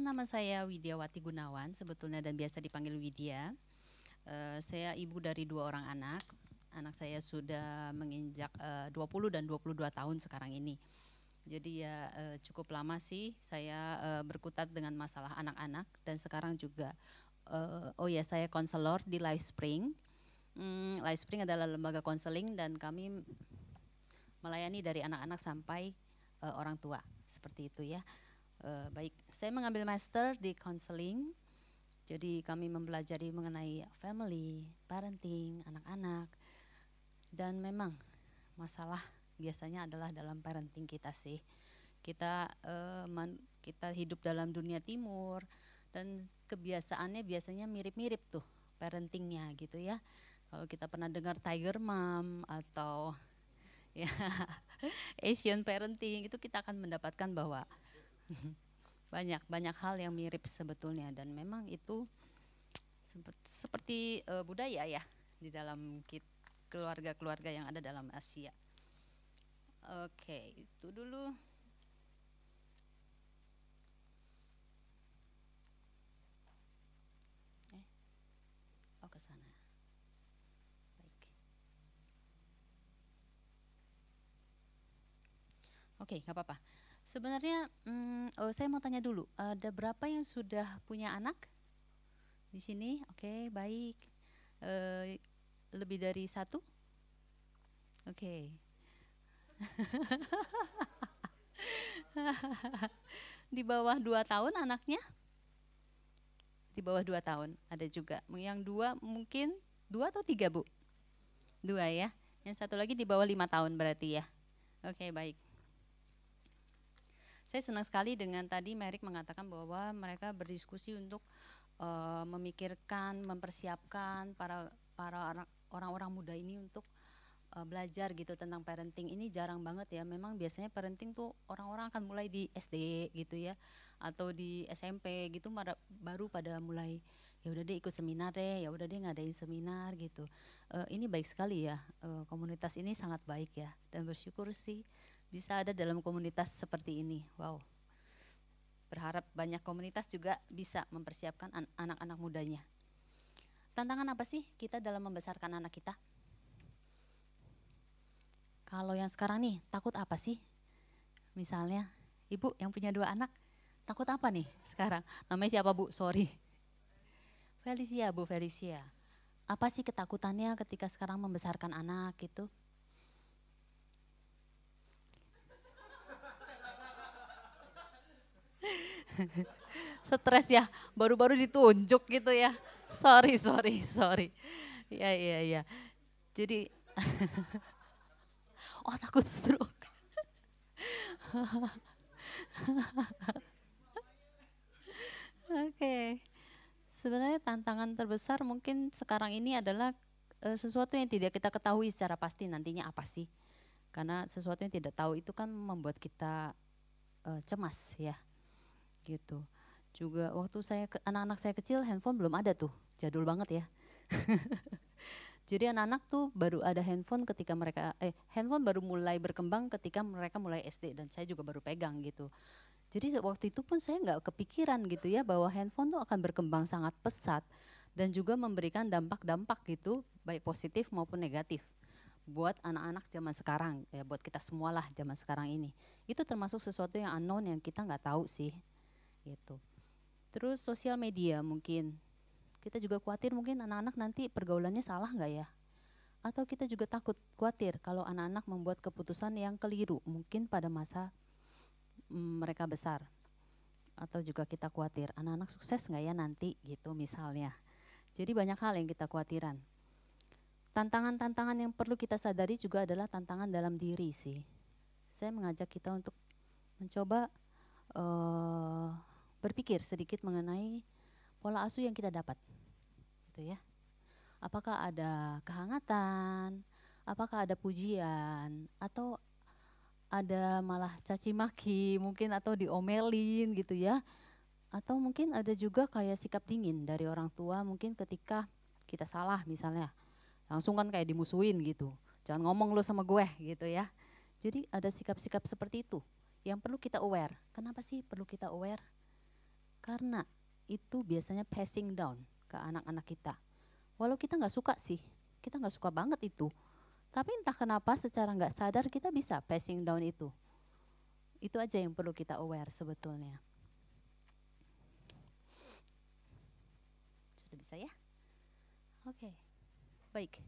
Perkenalkan nama saya Widiawati Gunawan, sebetulnya dan biasa dipanggil Widya. Eh, saya ibu dari dua orang anak. Anak saya sudah menginjak eh, 20 dan 22 tahun sekarang ini. Jadi ya eh, cukup lama sih saya eh, berkutat dengan masalah anak-anak dan sekarang juga eh, oh ya saya konselor di Life Spring. Hmm, Life Spring adalah lembaga konseling dan kami melayani dari anak-anak sampai eh, orang tua seperti itu ya. Eh, baik, saya mengambil master di counseling. Jadi kami mempelajari mengenai family, parenting, anak-anak. Dan memang masalah biasanya adalah dalam parenting kita sih. Kita eh, man- kita hidup dalam dunia timur dan kebiasaannya biasanya mirip-mirip tuh parentingnya gitu ya. Kalau kita pernah dengar Tiger Mom atau ya Asian parenting itu kita akan mendapatkan bahwa banyak banyak hal yang mirip sebetulnya dan memang itu seperti eh, budaya ya di dalam keluarga-keluarga yang ada dalam Asia. Oke, itu dulu. Eh, oh. Oke, nggak apa-apa. Sebenarnya, mm, oh, saya mau tanya dulu, ada berapa yang sudah punya anak di sini? Oke, baik. Eh, lebih dari satu? Oke. di bawah dua tahun anaknya? Di bawah dua tahun ada juga. Yang dua mungkin dua atau tiga bu? Dua ya. Yang satu lagi di bawah lima tahun berarti ya. Oke, baik. Saya senang sekali dengan tadi Merik mengatakan bahwa mereka berdiskusi untuk eh, memikirkan, mempersiapkan para para orang- orang-orang muda ini untuk eh, belajar gitu tentang parenting. Ini jarang banget ya. Memang biasanya parenting tuh orang-orang akan mulai di SD gitu ya atau di SMP gitu baru pada mulai ya udah deh ikut seminar deh, ya udah deh ngadain seminar gitu. Eh, ini baik sekali ya. eh, komunitas ini sangat baik ya dan bersyukur sih bisa ada dalam komunitas seperti ini. Wow. Berharap banyak komunitas juga bisa mempersiapkan an- anak-anak mudanya. Tantangan apa sih kita dalam membesarkan anak kita? Kalau yang sekarang nih, takut apa sih? Misalnya, ibu yang punya dua anak, takut apa nih sekarang? Namanya siapa bu? Sorry. Felicia, Bu Felicia. Apa sih ketakutannya ketika sekarang membesarkan anak gitu? stres ya baru-baru ditunjuk gitu ya. Sorry sorry sorry. Ya ya ya jadi oh takut stroke. Oke. Sebenarnya tantangan terbesar mungkin sekarang ini adalah eh, sesuatu yang tidak kita ketahui secara pasti nantinya apa sih. Karena sesuatu yang tidak tahu itu kan membuat kita eh, cemas ya gitu. Juga waktu saya anak-anak saya kecil handphone belum ada tuh, jadul banget ya. Jadi anak-anak tuh baru ada handphone ketika mereka eh handphone baru mulai berkembang ketika mereka mulai SD dan saya juga baru pegang gitu. Jadi waktu itu pun saya nggak kepikiran gitu ya bahwa handphone tuh akan berkembang sangat pesat dan juga memberikan dampak-dampak gitu baik positif maupun negatif buat anak-anak zaman sekarang ya buat kita semualah zaman sekarang ini. Itu termasuk sesuatu yang unknown yang kita nggak tahu sih gitu. Terus sosial media mungkin kita juga khawatir mungkin anak-anak nanti pergaulannya salah nggak ya? Atau kita juga takut khawatir kalau anak-anak membuat keputusan yang keliru mungkin pada masa mm, mereka besar. Atau juga kita khawatir anak-anak sukses nggak ya nanti gitu misalnya. Jadi banyak hal yang kita khawatiran. Tantangan-tantangan yang perlu kita sadari juga adalah tantangan dalam diri sih. Saya mengajak kita untuk mencoba eh, berpikir sedikit mengenai pola asuh yang kita dapat. Gitu ya. Apakah ada kehangatan, apakah ada pujian atau ada malah caci maki mungkin atau diomelin gitu ya. Atau mungkin ada juga kayak sikap dingin dari orang tua mungkin ketika kita salah misalnya. Langsung kan kayak dimusuhin gitu. Jangan ngomong lu sama gue gitu ya. Jadi ada sikap-sikap seperti itu yang perlu kita aware. Kenapa sih perlu kita aware? Karena itu biasanya passing down ke anak-anak kita. Walau kita nggak suka sih, kita nggak suka banget itu. Tapi entah kenapa secara nggak sadar kita bisa passing down itu. Itu aja yang perlu kita aware sebetulnya. Sudah bisa ya? Oke, okay. baik.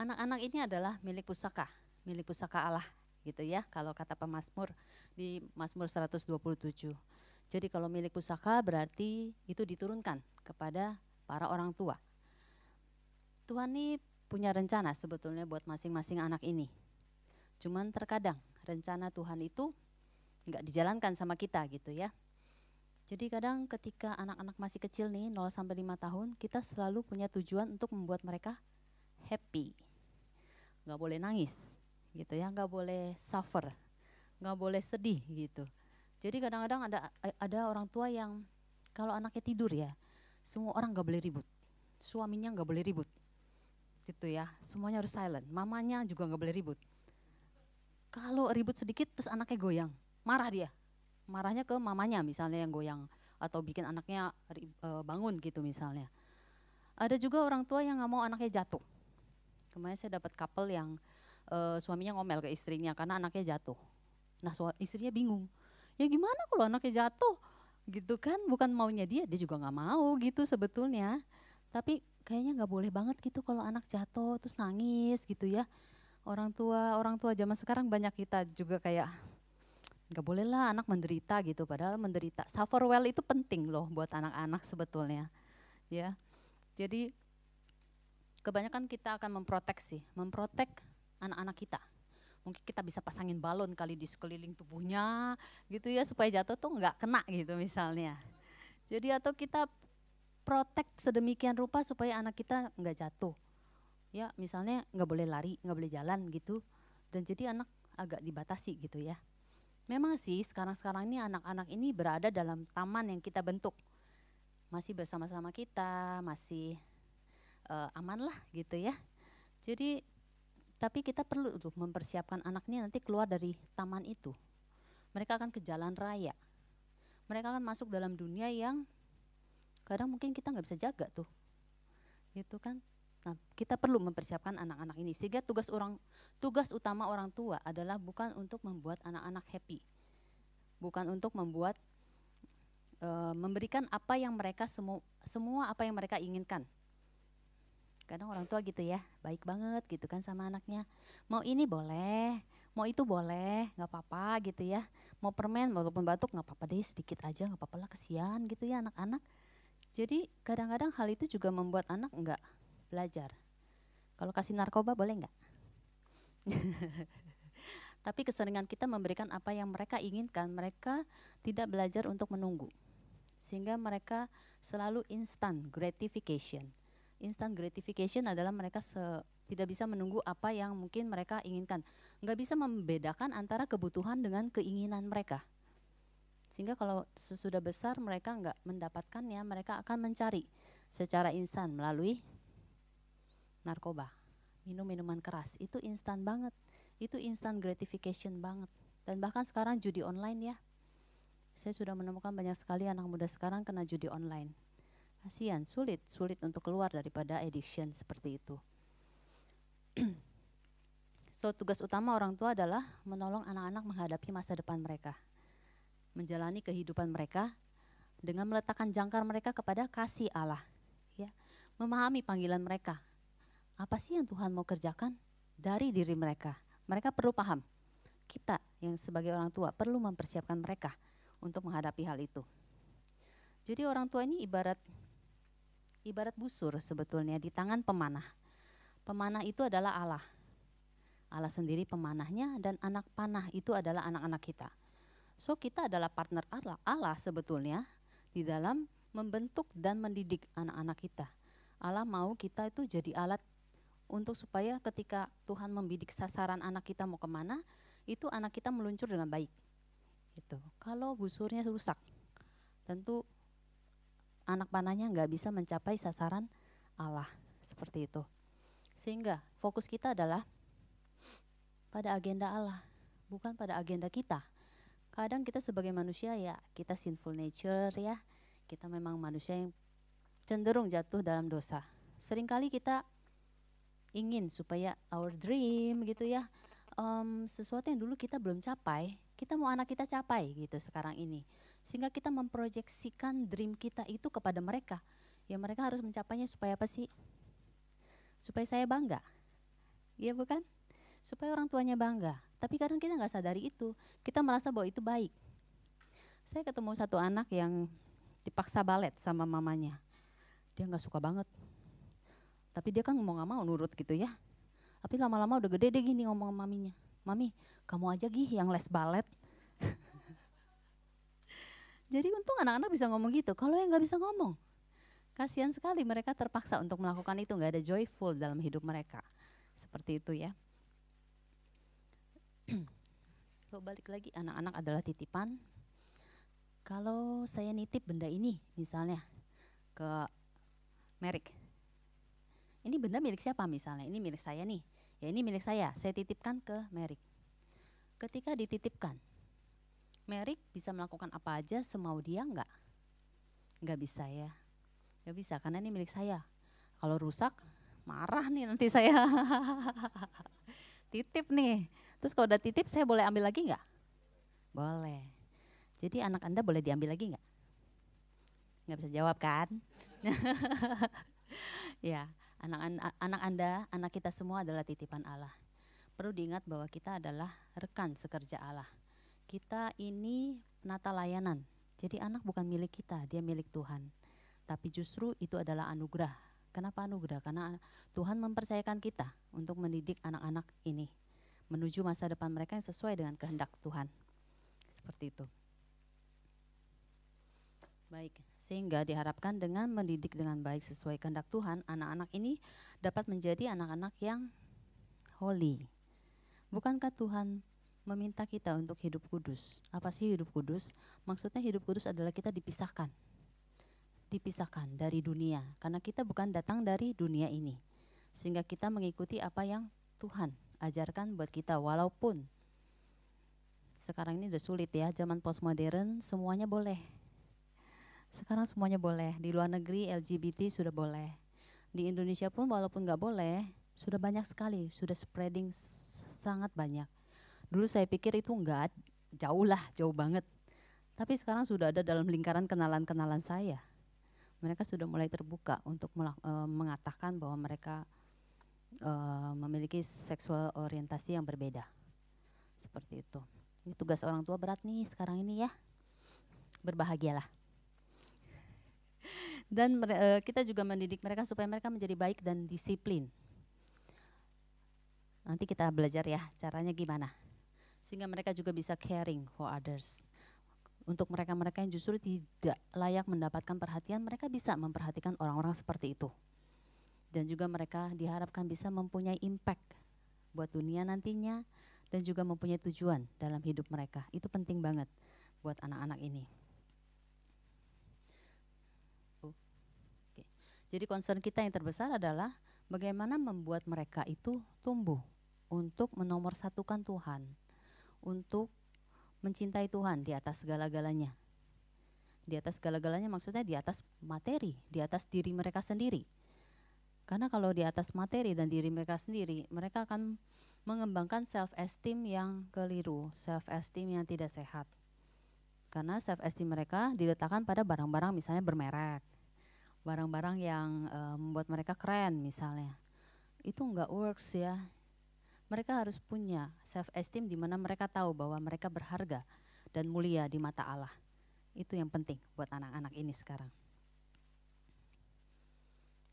Anak-anak ini adalah milik pusaka, milik pusaka Allah gitu ya. Kalau kata pemazmur di Mazmur 127. Jadi kalau milik pusaka berarti itu diturunkan kepada para orang tua. Tuhan ini punya rencana sebetulnya buat masing-masing anak ini. Cuman terkadang rencana Tuhan itu nggak dijalankan sama kita gitu ya. Jadi kadang ketika anak-anak masih kecil nih 0 sampai 5 tahun, kita selalu punya tujuan untuk membuat mereka happy. Nggak boleh nangis gitu ya, nggak boleh suffer, nggak boleh sedih gitu. Jadi kadang-kadang ada ada orang tua yang kalau anaknya tidur ya, semua orang nggak boleh ribut, suaminya nggak boleh ribut, gitu ya. Semuanya harus silent. Mamanya juga nggak boleh ribut. Kalau ribut sedikit terus anaknya goyang, marah dia. Marahnya ke mamanya misalnya yang goyang atau bikin anaknya e, bangun gitu misalnya. Ada juga orang tua yang nggak mau anaknya jatuh. Kemarin saya dapat couple yang uh, suaminya ngomel ke istrinya karena anaknya jatuh. Nah istrinya bingung, ya gimana kalau anaknya jatuh? Gitu kan bukan maunya dia dia juga nggak mau gitu sebetulnya. Tapi kayaknya nggak boleh banget gitu kalau anak jatuh terus nangis gitu ya. Orang tua orang tua zaman sekarang banyak kita juga kayak nggak boleh lah anak menderita gitu. Padahal menderita suffer well itu penting loh buat anak-anak sebetulnya ya. Jadi kebanyakan kita akan memproteksi memprotek anak-anak kita mungkin kita bisa pasangin balon kali di sekeliling tubuhnya gitu ya supaya jatuh tuh nggak kena gitu misalnya. Jadi atau kita protect sedemikian rupa supaya anak kita nggak jatuh. Ya misalnya nggak boleh lari, nggak boleh jalan gitu. Dan jadi anak agak dibatasi gitu ya. Memang sih sekarang-sekarang ini anak-anak ini berada dalam taman yang kita bentuk. Masih bersama-sama kita, masih uh, aman lah gitu ya. Jadi tapi kita perlu tuh mempersiapkan anaknya nanti keluar dari taman itu. Mereka akan ke jalan raya. Mereka akan masuk dalam dunia yang kadang mungkin kita nggak bisa jaga tuh. Gitu kan? Nah, kita perlu mempersiapkan anak-anak ini sehingga tugas orang tugas utama orang tua adalah bukan untuk membuat anak-anak happy. Bukan untuk membuat e, memberikan apa yang mereka semua semua apa yang mereka inginkan kadang orang tua gitu ya baik banget gitu kan sama anaknya. Mau ini boleh mau itu boleh nggak apa-apa gitu ya. Mau permen walaupun batuk nggak apa-apa deh sedikit aja nggak apa-apa lah kesian gitu ya anak-anak. Jadi kadang-kadang hal itu juga membuat anak nggak belajar. Kalau kasih narkoba boleh nggak? Tapi keseringan kita memberikan apa yang mereka inginkan. Mereka tidak belajar untuk menunggu. Sehingga mereka selalu instant gratification instant gratification adalah mereka se tidak bisa menunggu apa yang mungkin mereka inginkan. Nggak bisa membedakan antara kebutuhan dengan keinginan mereka. Sehingga kalau sesudah besar mereka nggak mendapatkannya, mereka akan mencari secara instan melalui narkoba, minum minuman keras. Itu instan banget, itu instant gratification banget. Dan bahkan sekarang judi online ya. Saya sudah menemukan banyak sekali anak muda sekarang kena judi online kasihan sulit sulit untuk keluar daripada addiction seperti itu. So tugas utama orang tua adalah menolong anak-anak menghadapi masa depan mereka menjalani kehidupan mereka dengan meletakkan jangkar mereka kepada kasih Allah ya. Memahami panggilan mereka. Apa sih yang Tuhan mau kerjakan dari diri mereka? Mereka perlu paham. Kita yang sebagai orang tua perlu mempersiapkan mereka untuk menghadapi hal itu. Jadi orang tua ini ibarat ibarat busur sebetulnya di tangan pemanah. Pemanah itu adalah Allah. Allah sendiri pemanahnya dan anak panah itu adalah anak-anak kita. So kita adalah partner Allah, Allah sebetulnya di dalam membentuk dan mendidik anak-anak kita. Allah mau kita itu jadi alat untuk supaya ketika Tuhan membidik sasaran anak kita mau ke mana, itu anak kita meluncur dengan baik. Gitu. Kalau busurnya rusak, tentu anak panahnya nggak bisa mencapai sasaran Allah seperti itu. Sehingga fokus kita adalah pada agenda Allah, bukan pada agenda kita. Kadang kita sebagai manusia ya kita sinful nature ya, kita memang manusia yang cenderung jatuh dalam dosa. Seringkali kita ingin supaya our dream gitu ya, um, sesuatu yang dulu kita belum capai, kita mau anak kita capai gitu sekarang ini. Sehingga kita memproyeksikan dream kita itu kepada mereka. Ya mereka harus mencapainya supaya apa sih? Supaya saya bangga. Iya bukan? Supaya orang tuanya bangga. Tapi kadang kita nggak sadari itu. Kita merasa bahwa itu baik. Saya ketemu satu anak yang dipaksa balet sama mamanya. Dia nggak suka banget. Tapi dia kan mau nggak mau nurut gitu ya. Tapi lama-lama udah gede deh gini ngomong sama maminya. Mami, kamu aja gih yang les balet. Jadi untung anak-anak bisa ngomong gitu. Kalau yang nggak bisa ngomong, kasihan sekali mereka terpaksa untuk melakukan itu. Nggak ada joyful dalam hidup mereka. Seperti itu ya. so balik lagi anak-anak adalah titipan. Kalau saya nitip benda ini misalnya ke Merik. Ini benda milik siapa misalnya? Ini milik saya nih. Ya ini milik saya. Saya titipkan ke Merik. Ketika dititipkan, Merik bisa melakukan apa aja semau dia enggak? Enggak bisa ya. Enggak bisa karena ini milik saya. Kalau rusak, marah nih nanti saya. titip nih. Terus kalau udah titip saya boleh ambil lagi nggak? Boleh. Jadi anak Anda boleh diambil lagi nggak? Nggak bisa jawab kan? ya, anak, anak Anda, anak kita semua adalah titipan Allah. Perlu diingat bahwa kita adalah rekan sekerja Allah. Kita ini penata layanan. Jadi anak bukan milik kita, dia milik Tuhan. Tapi justru itu adalah anugerah. Kenapa anugerah? Karena Tuhan mempercayakan kita untuk mendidik anak-anak ini menuju masa depan mereka yang sesuai dengan kehendak Tuhan. Seperti itu. Baik, sehingga diharapkan dengan mendidik dengan baik sesuai kehendak Tuhan, anak-anak ini dapat menjadi anak-anak yang holy. Bukankah Tuhan meminta kita untuk hidup kudus? Apa sih hidup kudus? Maksudnya hidup kudus adalah kita dipisahkan. Dipisahkan dari dunia, karena kita bukan datang dari dunia ini. Sehingga kita mengikuti apa yang Tuhan ajarkan buat kita walaupun sekarang ini udah sulit ya zaman postmodern semuanya boleh sekarang semuanya boleh di luar negeri LGBT sudah boleh di Indonesia pun walaupun nggak boleh sudah banyak sekali sudah spreading sangat banyak dulu saya pikir itu enggak jauh lah jauh banget tapi sekarang sudah ada dalam lingkaran kenalan-kenalan saya mereka sudah mulai terbuka untuk uh, mengatakan bahwa mereka uh, memiliki seksual orientasi yang berbeda. Seperti itu. Ini tugas orang tua berat nih sekarang ini ya. Berbahagialah. Dan uh, kita juga mendidik mereka supaya mereka menjadi baik dan disiplin. Nanti kita belajar ya caranya gimana. Sehingga mereka juga bisa caring for others. Untuk mereka-mereka yang justru tidak layak mendapatkan perhatian, mereka bisa memperhatikan orang-orang seperti itu dan juga mereka diharapkan bisa mempunyai impact buat dunia nantinya dan juga mempunyai tujuan dalam hidup mereka. Itu penting banget buat anak-anak ini. Jadi concern kita yang terbesar adalah bagaimana membuat mereka itu tumbuh untuk menomorsatukan Tuhan, untuk mencintai Tuhan di atas segala-galanya. Di atas segala-galanya maksudnya di atas materi, di atas diri mereka sendiri karena kalau di atas materi dan diri mereka sendiri, mereka akan mengembangkan self esteem yang keliru, self esteem yang tidak sehat. Karena self esteem mereka diletakkan pada barang-barang misalnya bermerek, barang-barang yang uh, membuat mereka keren misalnya. Itu enggak works ya. Mereka harus punya self esteem di mana mereka tahu bahwa mereka berharga dan mulia di mata Allah. Itu yang penting buat anak-anak ini sekarang.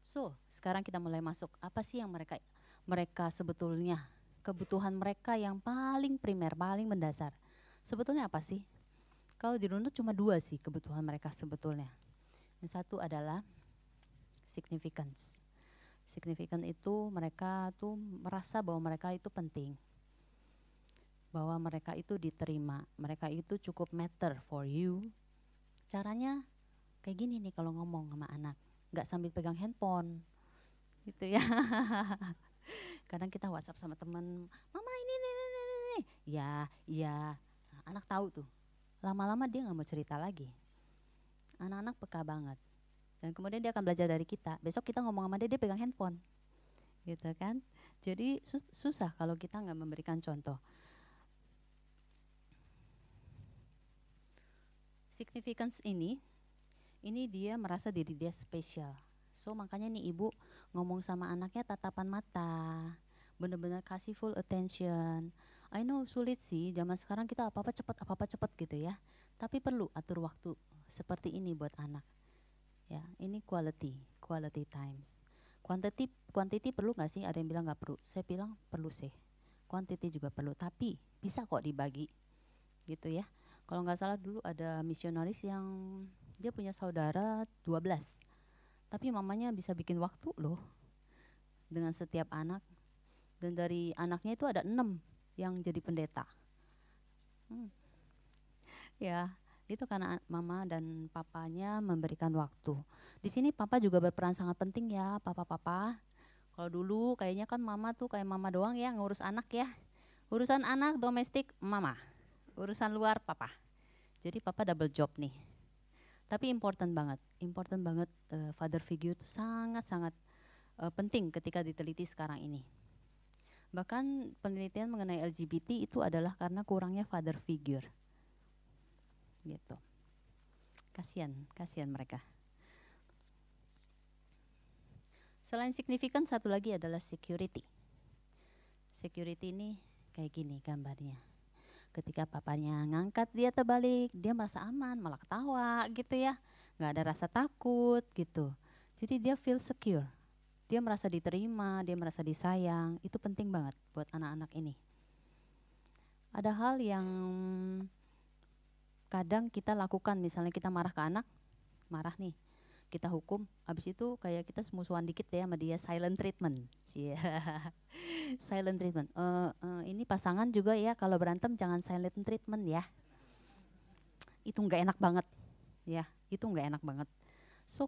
So, sekarang kita mulai masuk. Apa sih yang mereka mereka sebetulnya kebutuhan mereka yang paling primer, paling mendasar? Sebetulnya apa sih? Kalau dirunut cuma dua sih kebutuhan mereka sebetulnya. Yang satu adalah significance. Significant itu mereka tuh merasa bahwa mereka itu penting. Bahwa mereka itu diterima, mereka itu cukup matter for you. Caranya kayak gini nih kalau ngomong sama anak, nggak sambil pegang handphone, gitu ya. Kadang kita WhatsApp sama teman, mama ini, ini, ini, ini, ini. ya, ya, anak tahu tuh. Lama-lama dia nggak mau cerita lagi. Anak-anak peka banget. Dan kemudian dia akan belajar dari kita. Besok kita ngomong sama dia, dia pegang handphone, gitu kan. Jadi susah kalau kita nggak memberikan contoh. Significance ini, ini dia merasa diri dia spesial So makanya nih ibu ngomong sama anaknya tatapan mata, bener-bener kasih full attention. I know sulit sih, zaman sekarang kita apa-apa cepet, apa-apa cepet gitu ya. Tapi perlu atur waktu seperti ini buat anak. Ya, ini quality, quality times. Quantity, quantity perlu nggak sih? Ada yang bilang nggak perlu. Saya bilang perlu sih. Quantity juga perlu, tapi bisa kok dibagi, gitu ya. Kalau nggak salah dulu ada misionaris yang dia punya saudara 12 tapi mamanya bisa bikin waktu loh dengan setiap anak. Dan dari anaknya itu ada enam yang jadi pendeta. Hmm. Ya, itu karena mama dan papanya memberikan waktu. Di sini papa juga berperan sangat penting ya, papa-papa. Kalau dulu kayaknya kan mama tuh kayak mama doang ya ngurus anak ya. Urusan anak domestik mama, urusan luar papa. Jadi papa double job nih tapi important banget, important banget uh, father figure itu sangat-sangat uh, penting ketika diteliti sekarang ini. Bahkan penelitian mengenai LGBT itu adalah karena kurangnya father figure. Gitu. Kasihan, kasihan mereka. Selain signifikan satu lagi adalah security. Security ini kayak gini gambarnya. Ketika papanya ngangkat dia terbalik. Dia merasa aman malah ketawa gitu ya. Nggak ada rasa takut gitu. Jadi dia feel secure. Dia merasa diterima dia merasa disayang. Itu penting banget buat anak-anak ini. Ada hal yang kadang kita lakukan misalnya kita marah ke anak marah nih kita hukum habis itu kayak kita semusuhan dikit ya sama dia silent treatment. Yeah. silent treatment. Uh, uh, ini pasangan juga ya kalau berantem jangan silent treatment ya. Itu nggak enak banget. Ya itu nggak enak banget. So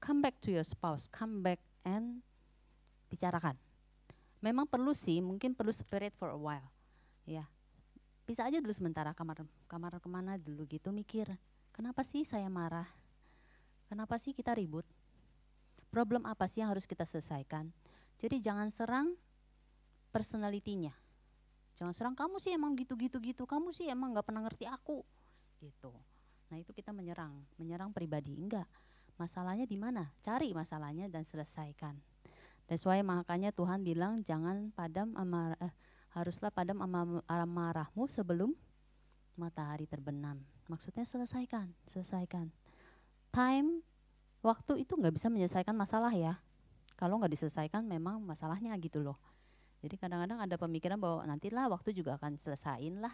come back to your spouse come back and bicarakan. Memang perlu sih mungkin perlu spirit for a while. Ya bisa aja dulu sementara kamar kamar ke mana dulu gitu mikir kenapa sih saya marah Kenapa sih kita ribut? Problem apa sih yang harus kita selesaikan? Jadi jangan serang personalitinya. Jangan serang kamu sih emang gitu-gitu gitu, kamu sih emang nggak pernah ngerti aku. Gitu. Nah, itu kita menyerang, menyerang pribadi enggak. Masalahnya di mana? Cari masalahnya dan selesaikan. That's why makanya Tuhan bilang jangan padam amar eh, haruslah padam amarahmu sebelum matahari terbenam. Maksudnya selesaikan, selesaikan time, waktu itu nggak bisa menyelesaikan masalah ya. Kalau nggak diselesaikan memang masalahnya gitu loh. Jadi kadang-kadang ada pemikiran bahwa nantilah waktu juga akan selesain lah,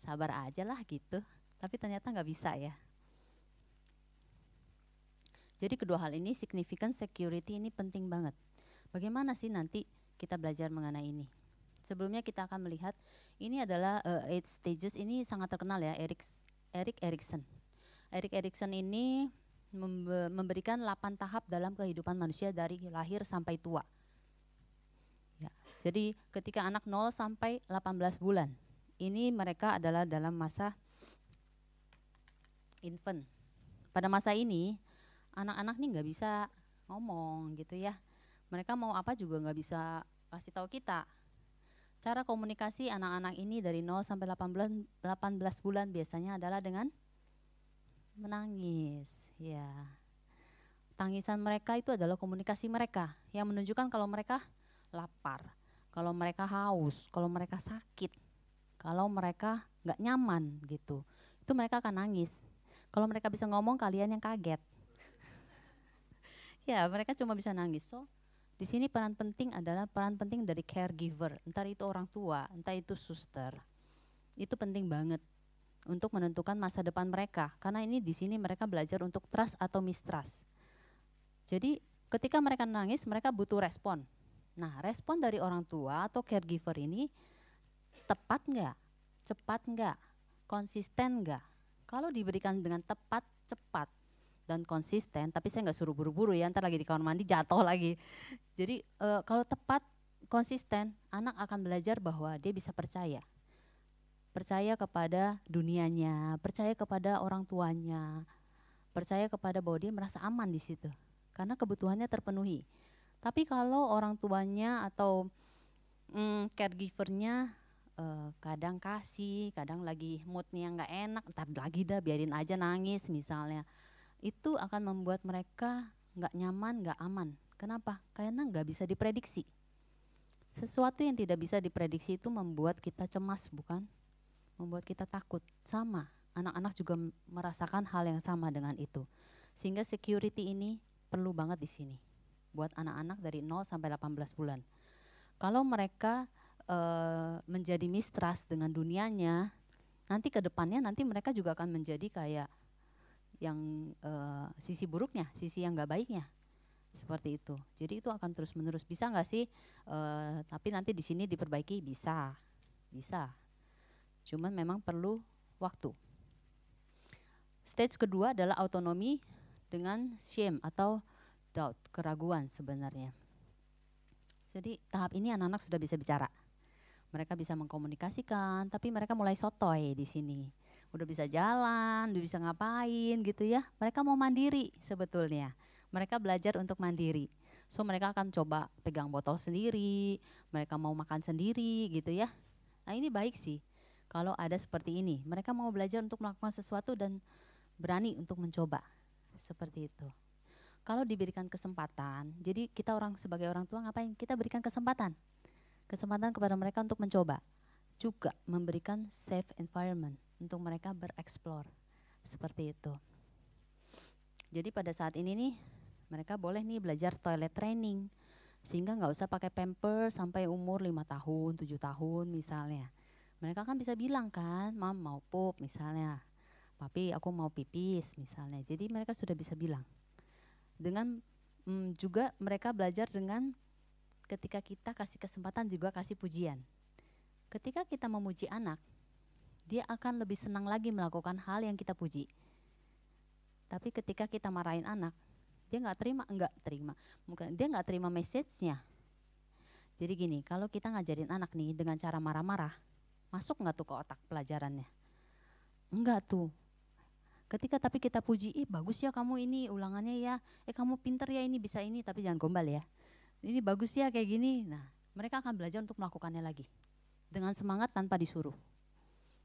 sabar aja lah gitu. Tapi ternyata nggak bisa ya. Jadi kedua hal ini signifikan security ini penting banget. Bagaimana sih nanti kita belajar mengenai ini? Sebelumnya kita akan melihat ini adalah uh, eight stages ini sangat terkenal ya Erik Erik Erikson. Erik Erikson ini memberikan 8 tahap dalam kehidupan manusia dari lahir sampai tua. Ya, jadi ketika anak 0 sampai 18 bulan, ini mereka adalah dalam masa infant. Pada masa ini, anak-anak nih nggak bisa ngomong gitu ya. Mereka mau apa juga nggak bisa kasih tahu kita. Cara komunikasi anak-anak ini dari 0 sampai 18, 18 bulan biasanya adalah dengan menangis, ya. Tangisan mereka itu adalah komunikasi mereka yang menunjukkan kalau mereka lapar, kalau mereka haus, kalau mereka sakit, kalau mereka nggak nyaman gitu. Itu mereka akan nangis. Kalau mereka bisa ngomong, kalian yang kaget. ya, mereka cuma bisa nangis. So, di sini peran penting adalah peran penting dari caregiver, entah itu orang tua, entah itu suster. Itu penting banget untuk menentukan masa depan mereka. Karena ini di sini mereka belajar untuk trust atau mistrust. Jadi ketika mereka nangis, mereka butuh respon. Nah, respon dari orang tua atau caregiver ini tepat nggak, cepat nggak, konsisten nggak. Kalau diberikan dengan tepat, cepat, dan konsisten, tapi saya nggak suruh buru-buru ya, ntar lagi di kamar mandi jatuh lagi. Jadi e, kalau tepat, konsisten, anak akan belajar bahwa dia bisa percaya percaya kepada dunianya, percaya kepada orang tuanya, percaya kepada bahwa dia merasa aman di situ karena kebutuhannya terpenuhi. Tapi kalau orang tuanya atau mm, caregivernya uh, kadang kasih, kadang lagi moodnya nggak enak, ntar lagi dah biarin aja nangis misalnya, itu akan membuat mereka nggak nyaman, nggak aman. Kenapa? Karena nggak bisa diprediksi. Sesuatu yang tidak bisa diprediksi itu membuat kita cemas, bukan? membuat kita takut. Sama, anak-anak juga merasakan hal yang sama dengan itu. Sehingga security ini perlu banget di sini buat anak-anak dari 0 sampai 18 bulan. Kalau mereka e, menjadi mistrust dengan dunianya, nanti ke depannya nanti mereka juga akan menjadi kayak yang e, sisi buruknya, sisi yang nggak baiknya seperti itu. Jadi itu akan terus menerus. Bisa nggak sih? E, tapi nanti di sini diperbaiki bisa, bisa. Cuman memang perlu waktu. Stage kedua adalah autonomi dengan shame atau doubt, keraguan sebenarnya. Jadi tahap ini anak-anak sudah bisa bicara. Mereka bisa mengkomunikasikan, tapi mereka mulai sotoy di sini. Udah bisa jalan, udah bisa ngapain gitu ya. Mereka mau mandiri sebetulnya. Mereka belajar untuk mandiri. So mereka akan coba pegang botol sendiri, mereka mau makan sendiri gitu ya. Nah ini baik sih kalau ada seperti ini. Mereka mau belajar untuk melakukan sesuatu dan berani untuk mencoba. Seperti itu. Kalau diberikan kesempatan, jadi kita orang sebagai orang tua ngapain? Kita berikan kesempatan. Kesempatan kepada mereka untuk mencoba. Juga memberikan safe environment untuk mereka bereksplor. Seperti itu. Jadi pada saat ini nih, mereka boleh nih belajar toilet training. Sehingga nggak usah pakai pamper sampai umur lima tahun, tujuh tahun misalnya mereka kan bisa bilang kan, mam mau pup misalnya, papi aku mau pipis misalnya. Jadi mereka sudah bisa bilang. Dengan mm, juga mereka belajar dengan ketika kita kasih kesempatan juga kasih pujian. Ketika kita memuji anak, dia akan lebih senang lagi melakukan hal yang kita puji. Tapi ketika kita marahin anak, dia nggak terima, nggak terima, bukan dia nggak terima message-nya. Jadi gini, kalau kita ngajarin anak nih dengan cara marah-marah, Masuk nggak tuh ke otak pelajarannya? Enggak tuh. Ketika tapi kita puji, ih bagus ya kamu ini ulangannya ya, eh kamu pinter ya ini bisa ini, tapi jangan gombal ya. Ini bagus ya kayak gini. Nah mereka akan belajar untuk melakukannya lagi. Dengan semangat tanpa disuruh.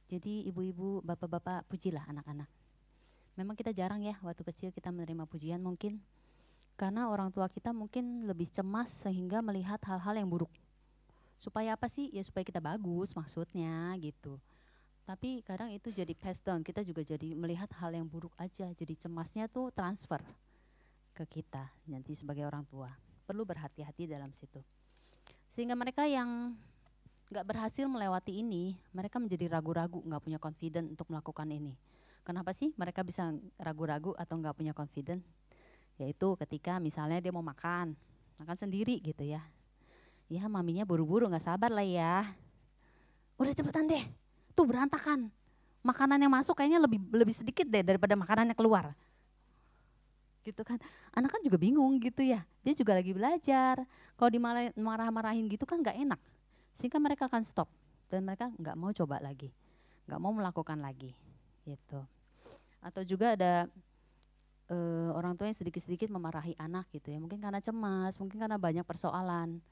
Jadi ibu-ibu, bapak-bapak pujilah anak-anak. Memang kita jarang ya waktu kecil kita menerima pujian mungkin. Karena orang tua kita mungkin lebih cemas sehingga melihat hal-hal yang buruk. Supaya apa sih? Ya supaya kita bagus maksudnya gitu. Tapi kadang itu jadi pass down. Kita juga jadi melihat hal yang buruk aja. Jadi cemasnya tuh transfer ke kita nanti sebagai orang tua. Perlu berhati-hati dalam situ. Sehingga mereka yang nggak berhasil melewati ini mereka menjadi ragu-ragu nggak punya confident untuk melakukan ini kenapa sih mereka bisa ragu-ragu atau nggak punya confident yaitu ketika misalnya dia mau makan makan sendiri gitu ya Ya maminya buru-buru gak sabar lah ya. Udah cepetan deh, tuh berantakan. Makanan yang masuk kayaknya lebih lebih sedikit deh daripada makanan yang keluar. Gitu kan. Anak kan juga bingung gitu ya. Dia juga lagi belajar. Kalau dimarah-marahin gitu kan gak enak. Sehingga mereka akan stop. Dan mereka gak mau coba lagi. Gak mau melakukan lagi. Gitu. Atau juga ada uh, orang tua yang sedikit-sedikit memarahi anak gitu ya. Mungkin karena cemas, mungkin karena banyak persoalan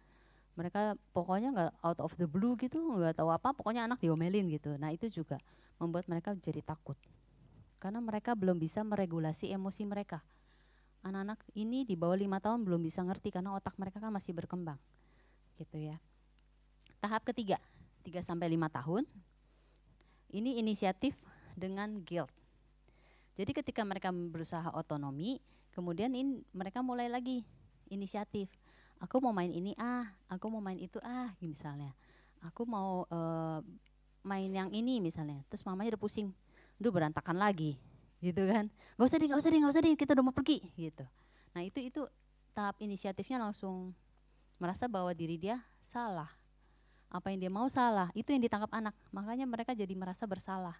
mereka pokoknya nggak out of the blue gitu nggak tahu apa pokoknya anak diomelin gitu nah itu juga membuat mereka jadi takut karena mereka belum bisa meregulasi emosi mereka anak-anak ini di bawah lima tahun belum bisa ngerti karena otak mereka kan masih berkembang gitu ya tahap ketiga tiga sampai lima tahun ini inisiatif dengan guilt jadi ketika mereka berusaha otonomi kemudian in, mereka mulai lagi inisiatif. Aku mau main ini ah aku mau main itu ah misalnya. Aku mau uh, main yang ini misalnya. Terus mamanya udah pusing aduh berantakan lagi gitu kan. Nggak usah deh nggak usah deh nggak usah deh kita udah mau pergi gitu. Nah itu itu tahap inisiatifnya langsung merasa bahwa diri dia salah apa yang dia mau salah itu yang ditangkap anak. Makanya mereka jadi merasa bersalah.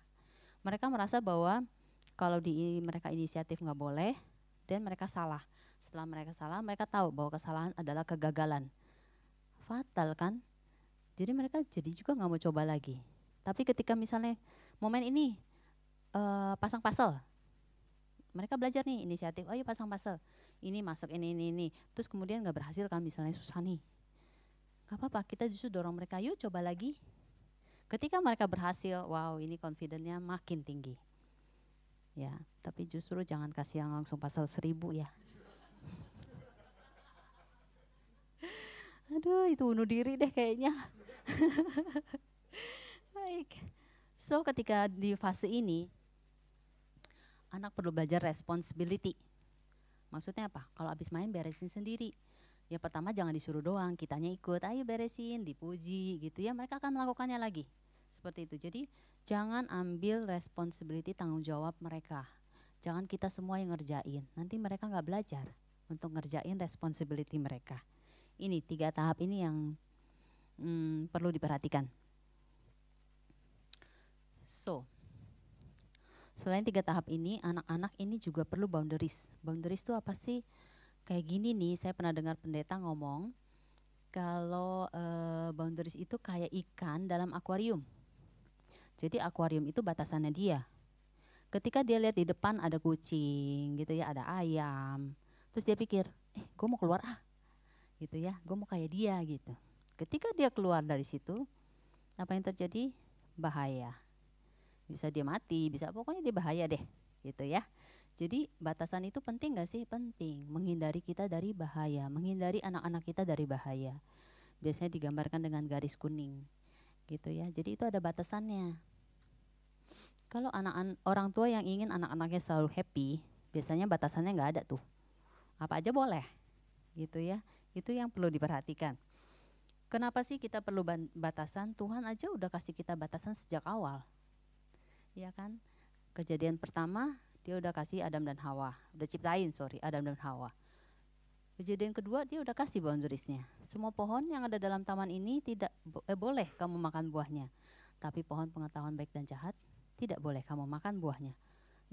Mereka merasa bahwa kalau di mereka inisiatif nggak boleh dan mereka salah. Setelah mereka salah mereka tahu bahwa kesalahan adalah kegagalan. Fatal kan? Jadi mereka jadi juga nggak mau coba lagi. Tapi ketika misalnya momen ini uh, pasang pasal mereka belajar nih inisiatif oh iya pasang pasal ini masuk ini ini ini. Terus kemudian nggak berhasil kan misalnya susah nih nggak apa-apa kita justru dorong mereka yuk coba lagi ketika mereka berhasil wow ini confidentnya makin tinggi ya tapi justru jangan kasih yang langsung pasal seribu ya aduh itu bunuh diri deh kayaknya baik so ketika di fase ini anak perlu belajar responsibility. Maksudnya apa? Kalau habis main beresin sendiri. Ya pertama jangan disuruh doang, kitanya ikut, ayo beresin, dipuji gitu ya. Mereka akan melakukannya lagi. Seperti itu. Jadi jangan ambil responsibility tanggung jawab mereka. Jangan kita semua yang ngerjain. Nanti mereka nggak belajar untuk ngerjain responsibility mereka. Ini tiga tahap ini yang hmm, perlu diperhatikan. So, Selain tiga tahap ini, anak-anak ini juga perlu boundaries. Boundaries itu apa sih? Kayak gini nih, saya pernah dengar pendeta ngomong kalau uh, boundaries itu kayak ikan dalam akuarium. Jadi akuarium itu batasannya dia. Ketika dia lihat di depan ada kucing, gitu ya, ada ayam, terus dia pikir, eh, gue mau keluar ah, gitu ya, gue mau kayak dia gitu. Ketika dia keluar dari situ, apa yang terjadi? Bahaya bisa dia mati, bisa pokoknya dia bahaya deh, gitu ya. Jadi batasan itu penting gak sih? Penting, menghindari kita dari bahaya, menghindari anak-anak kita dari bahaya. Biasanya digambarkan dengan garis kuning, gitu ya. Jadi itu ada batasannya. Kalau anak orang tua yang ingin anak-anaknya selalu happy, biasanya batasannya nggak ada tuh. Apa aja boleh, gitu ya. Itu yang perlu diperhatikan. Kenapa sih kita perlu batasan? Tuhan aja udah kasih kita batasan sejak awal ya kan? Kejadian pertama dia udah kasih Adam dan Hawa, udah ciptain sorry Adam dan Hawa. Kejadian kedua dia udah kasih boundariesnya. Semua pohon yang ada dalam taman ini tidak eh, boleh kamu makan buahnya. Tapi pohon pengetahuan baik dan jahat tidak boleh kamu makan buahnya.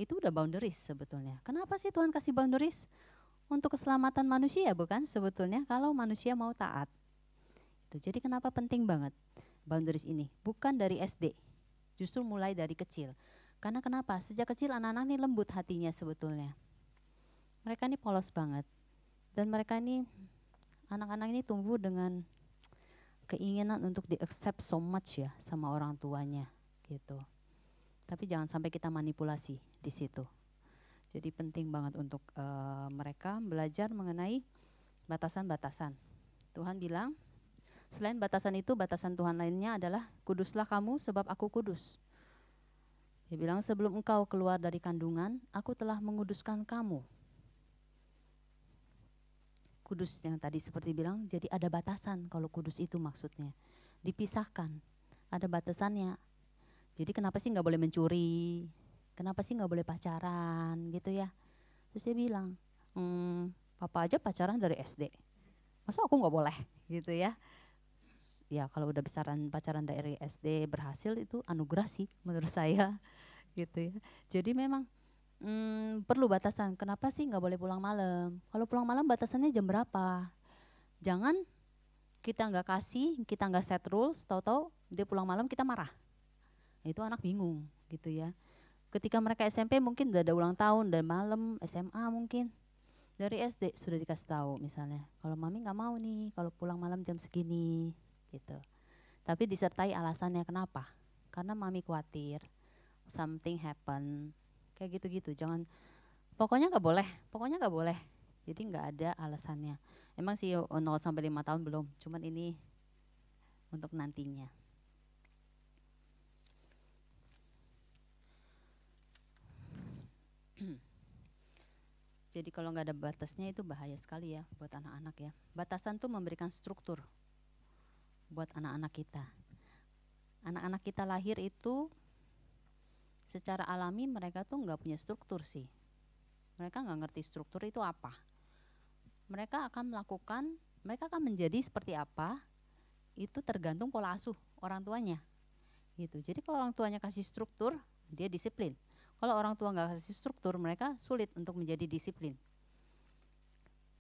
Itu udah boundaries sebetulnya. Kenapa sih Tuhan kasih boundaries? Untuk keselamatan manusia bukan sebetulnya kalau manusia mau taat. Itu. Jadi kenapa penting banget boundaries ini? Bukan dari SD, Justru mulai dari kecil. Karena kenapa? Sejak kecil anak-anak ini lembut hatinya sebetulnya. Mereka ini polos banget. Dan mereka ini, anak-anak ini tumbuh dengan keinginan untuk di-accept so much ya sama orang tuanya gitu. Tapi jangan sampai kita manipulasi di situ. Jadi penting banget untuk uh, mereka belajar mengenai batasan-batasan. Tuhan bilang, Selain batasan itu, batasan Tuhan lainnya adalah kuduslah kamu sebab aku kudus. Dia bilang sebelum engkau keluar dari kandungan, aku telah menguduskan kamu. Kudus yang tadi seperti bilang, jadi ada batasan kalau kudus itu maksudnya. Dipisahkan, ada batasannya. Jadi kenapa sih nggak boleh mencuri? Kenapa sih nggak boleh pacaran gitu ya? Terus dia bilang, hmm, papa aja pacaran dari SD. Masa aku nggak boleh gitu ya? ya kalau udah besaran pacaran dari SD berhasil itu anugerah sih menurut saya gitu ya. Jadi memang hmm, perlu batasan. Kenapa sih nggak boleh pulang malam? Kalau pulang malam batasannya jam berapa? Jangan kita nggak kasih kita nggak set rules tahu-tahu dia pulang malam kita marah. Itu anak bingung gitu ya. Ketika mereka SMP mungkin udah ada ulang tahun dan malam SMA mungkin. Dari SD sudah dikasih tahu misalnya kalau mami nggak mau nih kalau pulang malam jam segini gitu. Tapi disertai alasannya kenapa? Karena mami khawatir something happen kayak gitu-gitu. Jangan pokoknya nggak boleh, pokoknya nggak boleh. Jadi nggak ada alasannya. Emang sih 0 sampai 5 tahun belum, cuman ini untuk nantinya. Jadi kalau nggak ada batasnya itu bahaya sekali ya buat anak-anak ya. Batasan tuh memberikan struktur buat anak-anak kita. Anak-anak kita lahir itu secara alami mereka tuh nggak punya struktur sih. Mereka nggak ngerti struktur itu apa. Mereka akan melakukan, mereka akan menjadi seperti apa, itu tergantung pola asuh orang tuanya. Gitu. Jadi kalau orang tuanya kasih struktur, dia disiplin. Kalau orang tua nggak kasih struktur, mereka sulit untuk menjadi disiplin.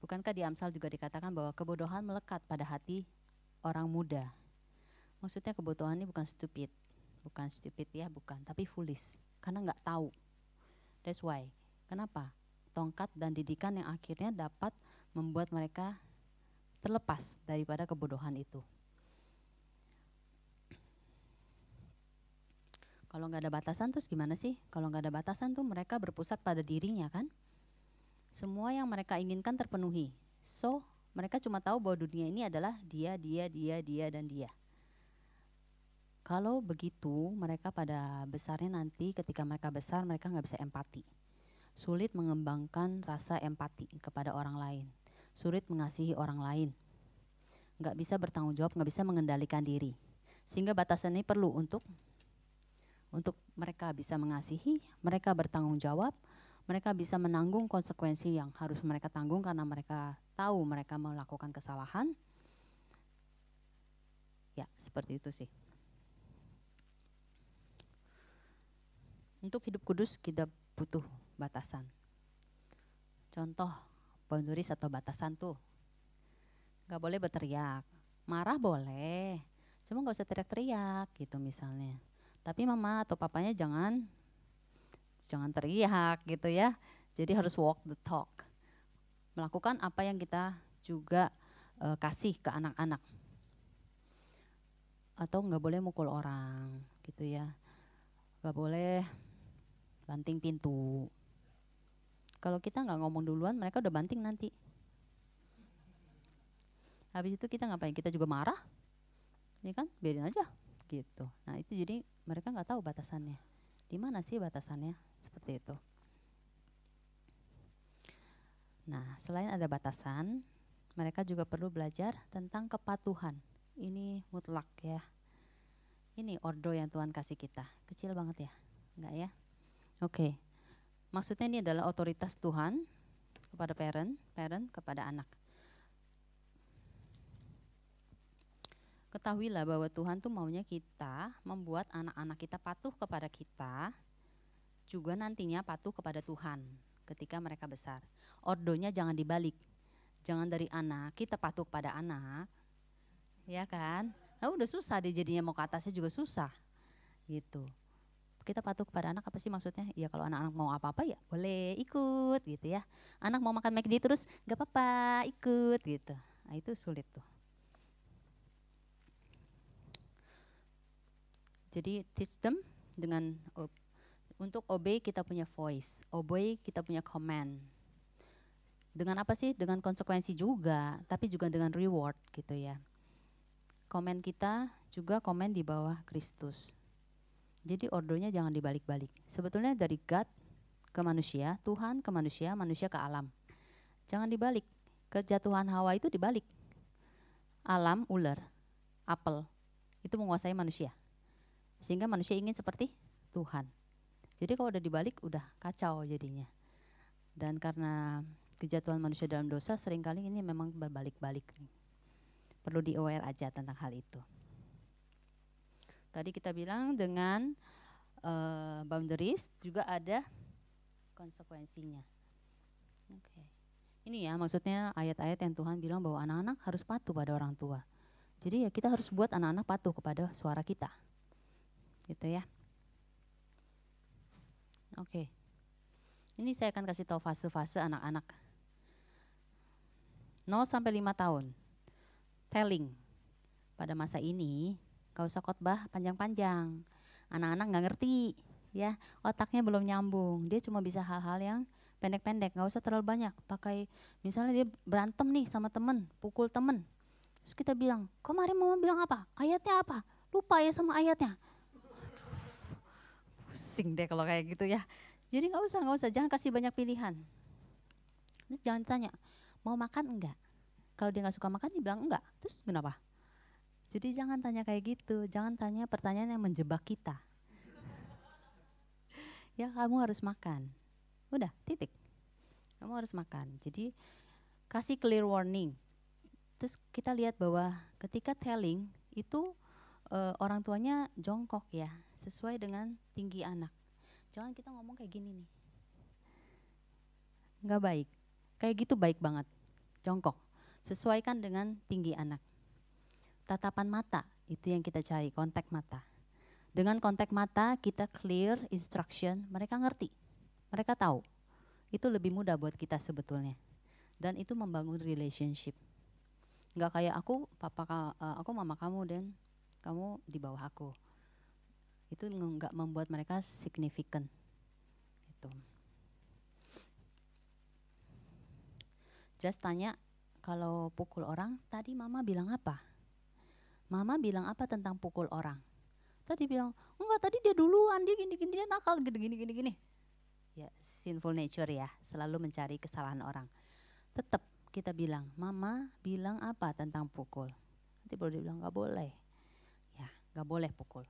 Bukankah di Amsal juga dikatakan bahwa kebodohan melekat pada hati orang muda. Maksudnya kebodohan ini bukan stupid, bukan stupid ya, bukan, tapi foolish, karena nggak tahu. That's why. Kenapa? Tongkat dan didikan yang akhirnya dapat membuat mereka terlepas daripada kebodohan itu. Kalau nggak ada batasan terus gimana sih? Kalau nggak ada batasan tuh mereka berpusat pada dirinya kan? Semua yang mereka inginkan terpenuhi. So, mereka cuma tahu bahwa dunia ini adalah dia, dia, dia, dia, dan dia. Kalau begitu, mereka pada besarnya nanti ketika mereka besar, mereka nggak bisa empati. Sulit mengembangkan rasa empati kepada orang lain. Sulit mengasihi orang lain. Nggak bisa bertanggung jawab, nggak bisa mengendalikan diri. Sehingga batasan ini perlu untuk untuk mereka bisa mengasihi, mereka bertanggung jawab, mereka bisa menanggung konsekuensi yang harus mereka tanggung karena mereka tahu mereka melakukan kesalahan. Ya, seperti itu sih. Untuk hidup kudus kita butuh batasan. Contoh boundaries atau batasan tuh. Gak boleh berteriak. Marah boleh, cuma gak usah teriak-teriak gitu misalnya. Tapi mama atau papanya jangan jangan teriak gitu ya. Jadi harus walk the talk. Melakukan apa yang kita juga uh, kasih ke anak-anak. Atau nggak boleh mukul orang gitu ya. Nggak boleh banting pintu. Kalau kita nggak ngomong duluan, mereka udah banting nanti. Habis itu kita ngapain? Kita juga marah, ini kan biarin aja gitu. Nah itu jadi mereka nggak tahu batasannya. Di mana sih batasannya? Seperti itu. Nah, selain ada batasan, mereka juga perlu belajar tentang kepatuhan. Ini mutlak ya. Ini ordo yang Tuhan kasih kita. Kecil banget ya? Enggak ya? Oke. Okay. Maksudnya ini adalah otoritas Tuhan kepada parent, parent kepada anak. ketahuilah bahwa Tuhan tuh maunya kita membuat anak-anak kita patuh kepada kita, juga nantinya patuh kepada Tuhan ketika mereka besar. Ordonya jangan dibalik, jangan dari anak kita patuh kepada anak, ya kan? Nah udah susah deh jadinya mau ke atasnya juga susah, gitu. Kita patuh kepada anak apa sih maksudnya? Ya kalau anak-anak mau apa-apa ya boleh ikut gitu ya. Anak mau makan McD terus gak apa-apa ikut gitu. Nah itu sulit tuh. Jadi teach dengan untuk obey kita punya voice, obey kita punya command. Dengan apa sih? Dengan konsekuensi juga, tapi juga dengan reward gitu ya. Komen kita juga komen di bawah Kristus. Jadi ordonya jangan dibalik-balik. Sebetulnya dari God ke manusia, Tuhan ke manusia, manusia ke alam. Jangan dibalik. Kejatuhan Hawa itu dibalik. Alam ular, apel itu menguasai manusia. Sehingga manusia ingin seperti Tuhan. Jadi kalau udah dibalik udah kacau jadinya. Dan karena kejatuhan manusia dalam dosa sering kali ini memang berbalik-balik. Perlu di aware aja tentang hal itu. Tadi kita bilang dengan uh, boundaries juga ada konsekuensinya. Oke. Okay. Ini ya maksudnya ayat-ayat yang Tuhan bilang bahwa anak-anak harus patuh pada orang tua. Jadi ya kita harus buat anak-anak patuh kepada suara kita gitu ya. Oke. Ini saya akan kasih tahu fase-fase anak-anak. 0 sampai 5 tahun. Telling. Pada masa ini, gak usah khotbah panjang-panjang. Anak-anak nggak ngerti, ya. Otaknya belum nyambung. Dia cuma bisa hal-hal yang pendek-pendek, nggak usah terlalu banyak. Pakai misalnya dia berantem nih sama temen, pukul temen. Terus kita bilang, kemarin mama bilang apa? Ayatnya apa? Lupa ya sama ayatnya pusing deh kalau kayak gitu ya. Jadi nggak usah, nggak usah, jangan kasih banyak pilihan. Terus jangan tanya, mau makan enggak? Kalau dia nggak suka makan, dia bilang enggak. Terus kenapa? Jadi jangan tanya kayak gitu, jangan tanya pertanyaan yang menjebak kita. ya kamu harus makan. Udah, titik. Kamu harus makan. Jadi kasih clear warning. Terus kita lihat bahwa ketika telling itu uh, orang tuanya jongkok ya, sesuai dengan tinggi anak. Jangan kita ngomong kayak gini nih. Nggak baik. Kayak gitu baik banget. Jongkok. Sesuaikan dengan tinggi anak. Tatapan mata, itu yang kita cari, kontak mata. Dengan kontak mata kita clear instruction, mereka ngerti. Mereka tahu. Itu lebih mudah buat kita sebetulnya. Dan itu membangun relationship. Nggak kayak aku, papa, uh, aku mama kamu dan kamu di bawah aku. Itu nggak membuat mereka signifikan. Itu. Just tanya kalau pukul orang, tadi mama bilang apa? Mama bilang apa tentang pukul orang? Tadi bilang, enggak tadi dia duluan, dia gini gini dia nakal gini gini gini gini. Ya, sinful nature ya, selalu mencari kesalahan orang. Tetap kita bilang, mama bilang apa tentang pukul? Nanti baru dia bilang nggak boleh nggak boleh pukul.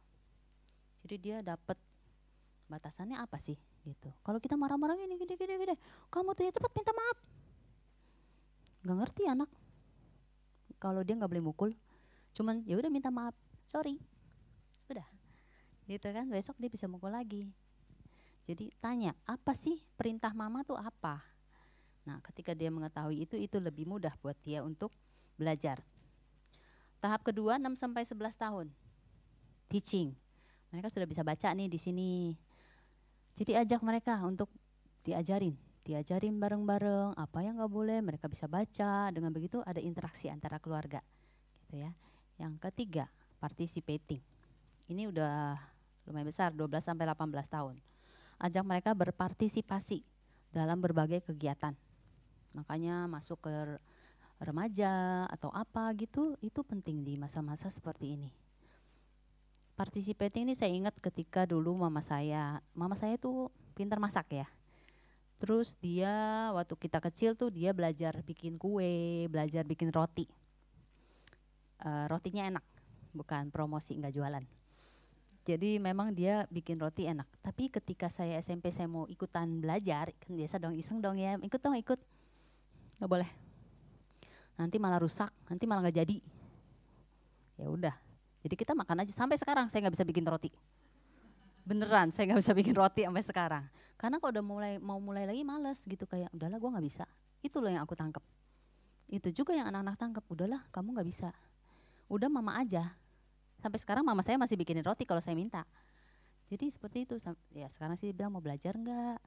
Jadi dia dapat batasannya apa sih gitu. Kalau kita marah-marah gini gini gini gini, kamu tuh ya cepat minta maaf. Nggak ngerti anak. Kalau dia nggak boleh mukul, cuman ya udah minta maaf, sorry, udah, gitu kan. Besok dia bisa mukul lagi. Jadi tanya apa sih perintah mama tuh apa? Nah, ketika dia mengetahui itu, itu lebih mudah buat dia untuk belajar. Tahap kedua 6 sampai 11 tahun teaching. Mereka sudah bisa baca nih di sini. Jadi ajak mereka untuk diajarin, diajarin bareng-bareng apa yang nggak boleh, mereka bisa baca. Dengan begitu ada interaksi antara keluarga, gitu ya. Yang ketiga, participating. Ini udah lumayan besar, 12 sampai 18 tahun. Ajak mereka berpartisipasi dalam berbagai kegiatan. Makanya masuk ke remaja atau apa gitu, itu penting di masa-masa seperti ini participating ini saya ingat ketika dulu mama saya, mama saya tuh pintar masak ya. Terus dia waktu kita kecil tuh dia belajar bikin kue, belajar bikin roti. Uh, rotinya enak, bukan promosi nggak jualan. Jadi memang dia bikin roti enak. Tapi ketika saya SMP saya mau ikutan belajar, kan biasa dong iseng dong ya, ikut dong ikut. Nggak boleh. Nanti malah rusak, nanti malah nggak jadi. Ya udah, jadi kita makan aja sampai sekarang saya nggak bisa bikin roti. Beneran saya nggak bisa bikin roti sampai sekarang. Karena kalau udah mulai mau mulai lagi males gitu kayak udahlah gue nggak bisa. Itu loh yang aku tangkep. Itu juga yang anak-anak tangkep. Udahlah kamu nggak bisa. Udah mama aja. Sampai sekarang mama saya masih bikinin roti kalau saya minta. Jadi seperti itu. Ya sekarang sih bilang mau belajar nggak?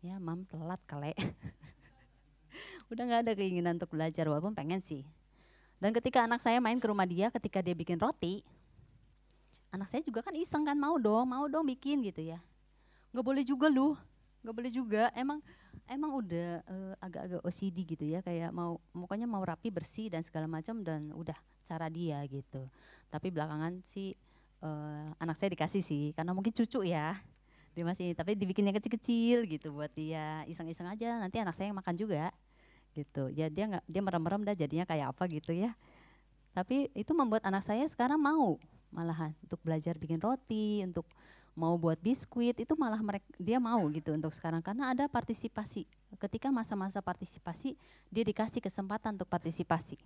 Ya mam telat kali. udah nggak ada keinginan untuk belajar walaupun pengen sih dan ketika anak saya main ke rumah dia, ketika dia bikin roti, anak saya juga kan iseng kan mau dong, mau dong bikin gitu ya. Nggak boleh juga lu, nggak boleh juga. Emang emang udah uh, agak-agak OCD gitu ya, kayak mau mukanya mau rapi bersih dan segala macam dan udah cara dia gitu. Tapi belakangan sih uh, anak saya dikasih sih, karena mungkin cucu ya. Dia masih tapi dibikinnya kecil-kecil gitu buat dia. Iseng-iseng aja nanti anak saya yang makan juga gitu. Ya dia nggak dia merem-merem dah jadinya kayak apa gitu ya. Tapi itu membuat anak saya sekarang mau malahan untuk belajar bikin roti untuk mau buat biskuit itu malah mereka dia mau gitu untuk sekarang. Karena ada partisipasi. Ketika masa-masa partisipasi dia dikasih kesempatan untuk partisipasi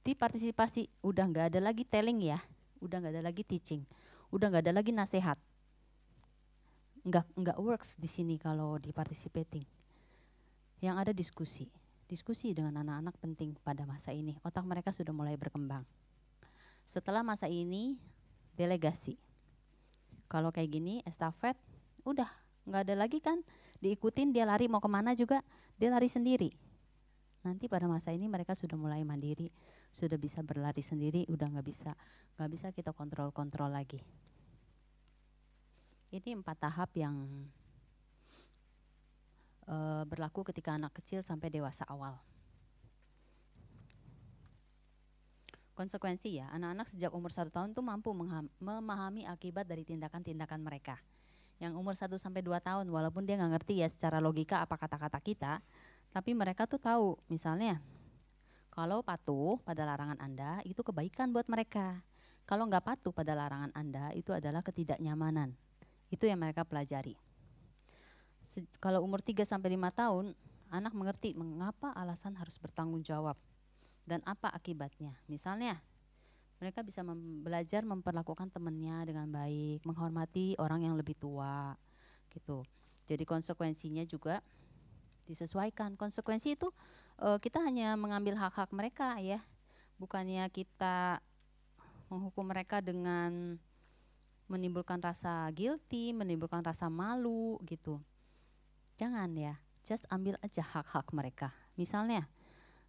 di partisipasi udah nggak ada lagi telling ya. Udah nggak ada lagi teaching. Udah nggak ada lagi nasihat. Nggak nggak works di sini kalau di participating. Yang ada diskusi. Diskusi dengan anak-anak penting pada masa ini. Otak mereka sudah mulai berkembang. Setelah masa ini, delegasi. Kalau kayak gini, estafet, udah. Nggak ada lagi kan? Diikutin dia lari mau ke mana juga? Dia lari sendiri. Nanti pada masa ini mereka sudah mulai mandiri sudah bisa berlari sendiri udah nggak bisa nggak bisa kita kontrol kontrol lagi ini empat tahap yang e, berlaku ketika anak kecil sampai dewasa awal. Konsekuensi ya, anak-anak sejak umur satu tahun tuh mampu memahami akibat dari tindakan-tindakan mereka. Yang umur 1 sampai 2 tahun, walaupun dia nggak ngerti ya secara logika apa kata-kata kita, tapi mereka tuh tahu, misalnya kalau patuh pada larangan Anda itu kebaikan buat mereka. Kalau nggak patuh pada larangan Anda itu adalah ketidaknyamanan. Itu yang mereka pelajari. Se kalau umur 3 sampai 5 tahun, anak mengerti mengapa alasan harus bertanggung jawab dan apa akibatnya. Misalnya, mereka bisa mem belajar memperlakukan temannya dengan baik, menghormati orang yang lebih tua, gitu. Jadi konsekuensinya juga disesuaikan. Konsekuensi itu uh, kita hanya mengambil hak-hak mereka ya, bukannya kita menghukum mereka dengan menimbulkan rasa guilty, menimbulkan rasa malu gitu. Jangan ya, just ambil aja hak-hak mereka. Misalnya,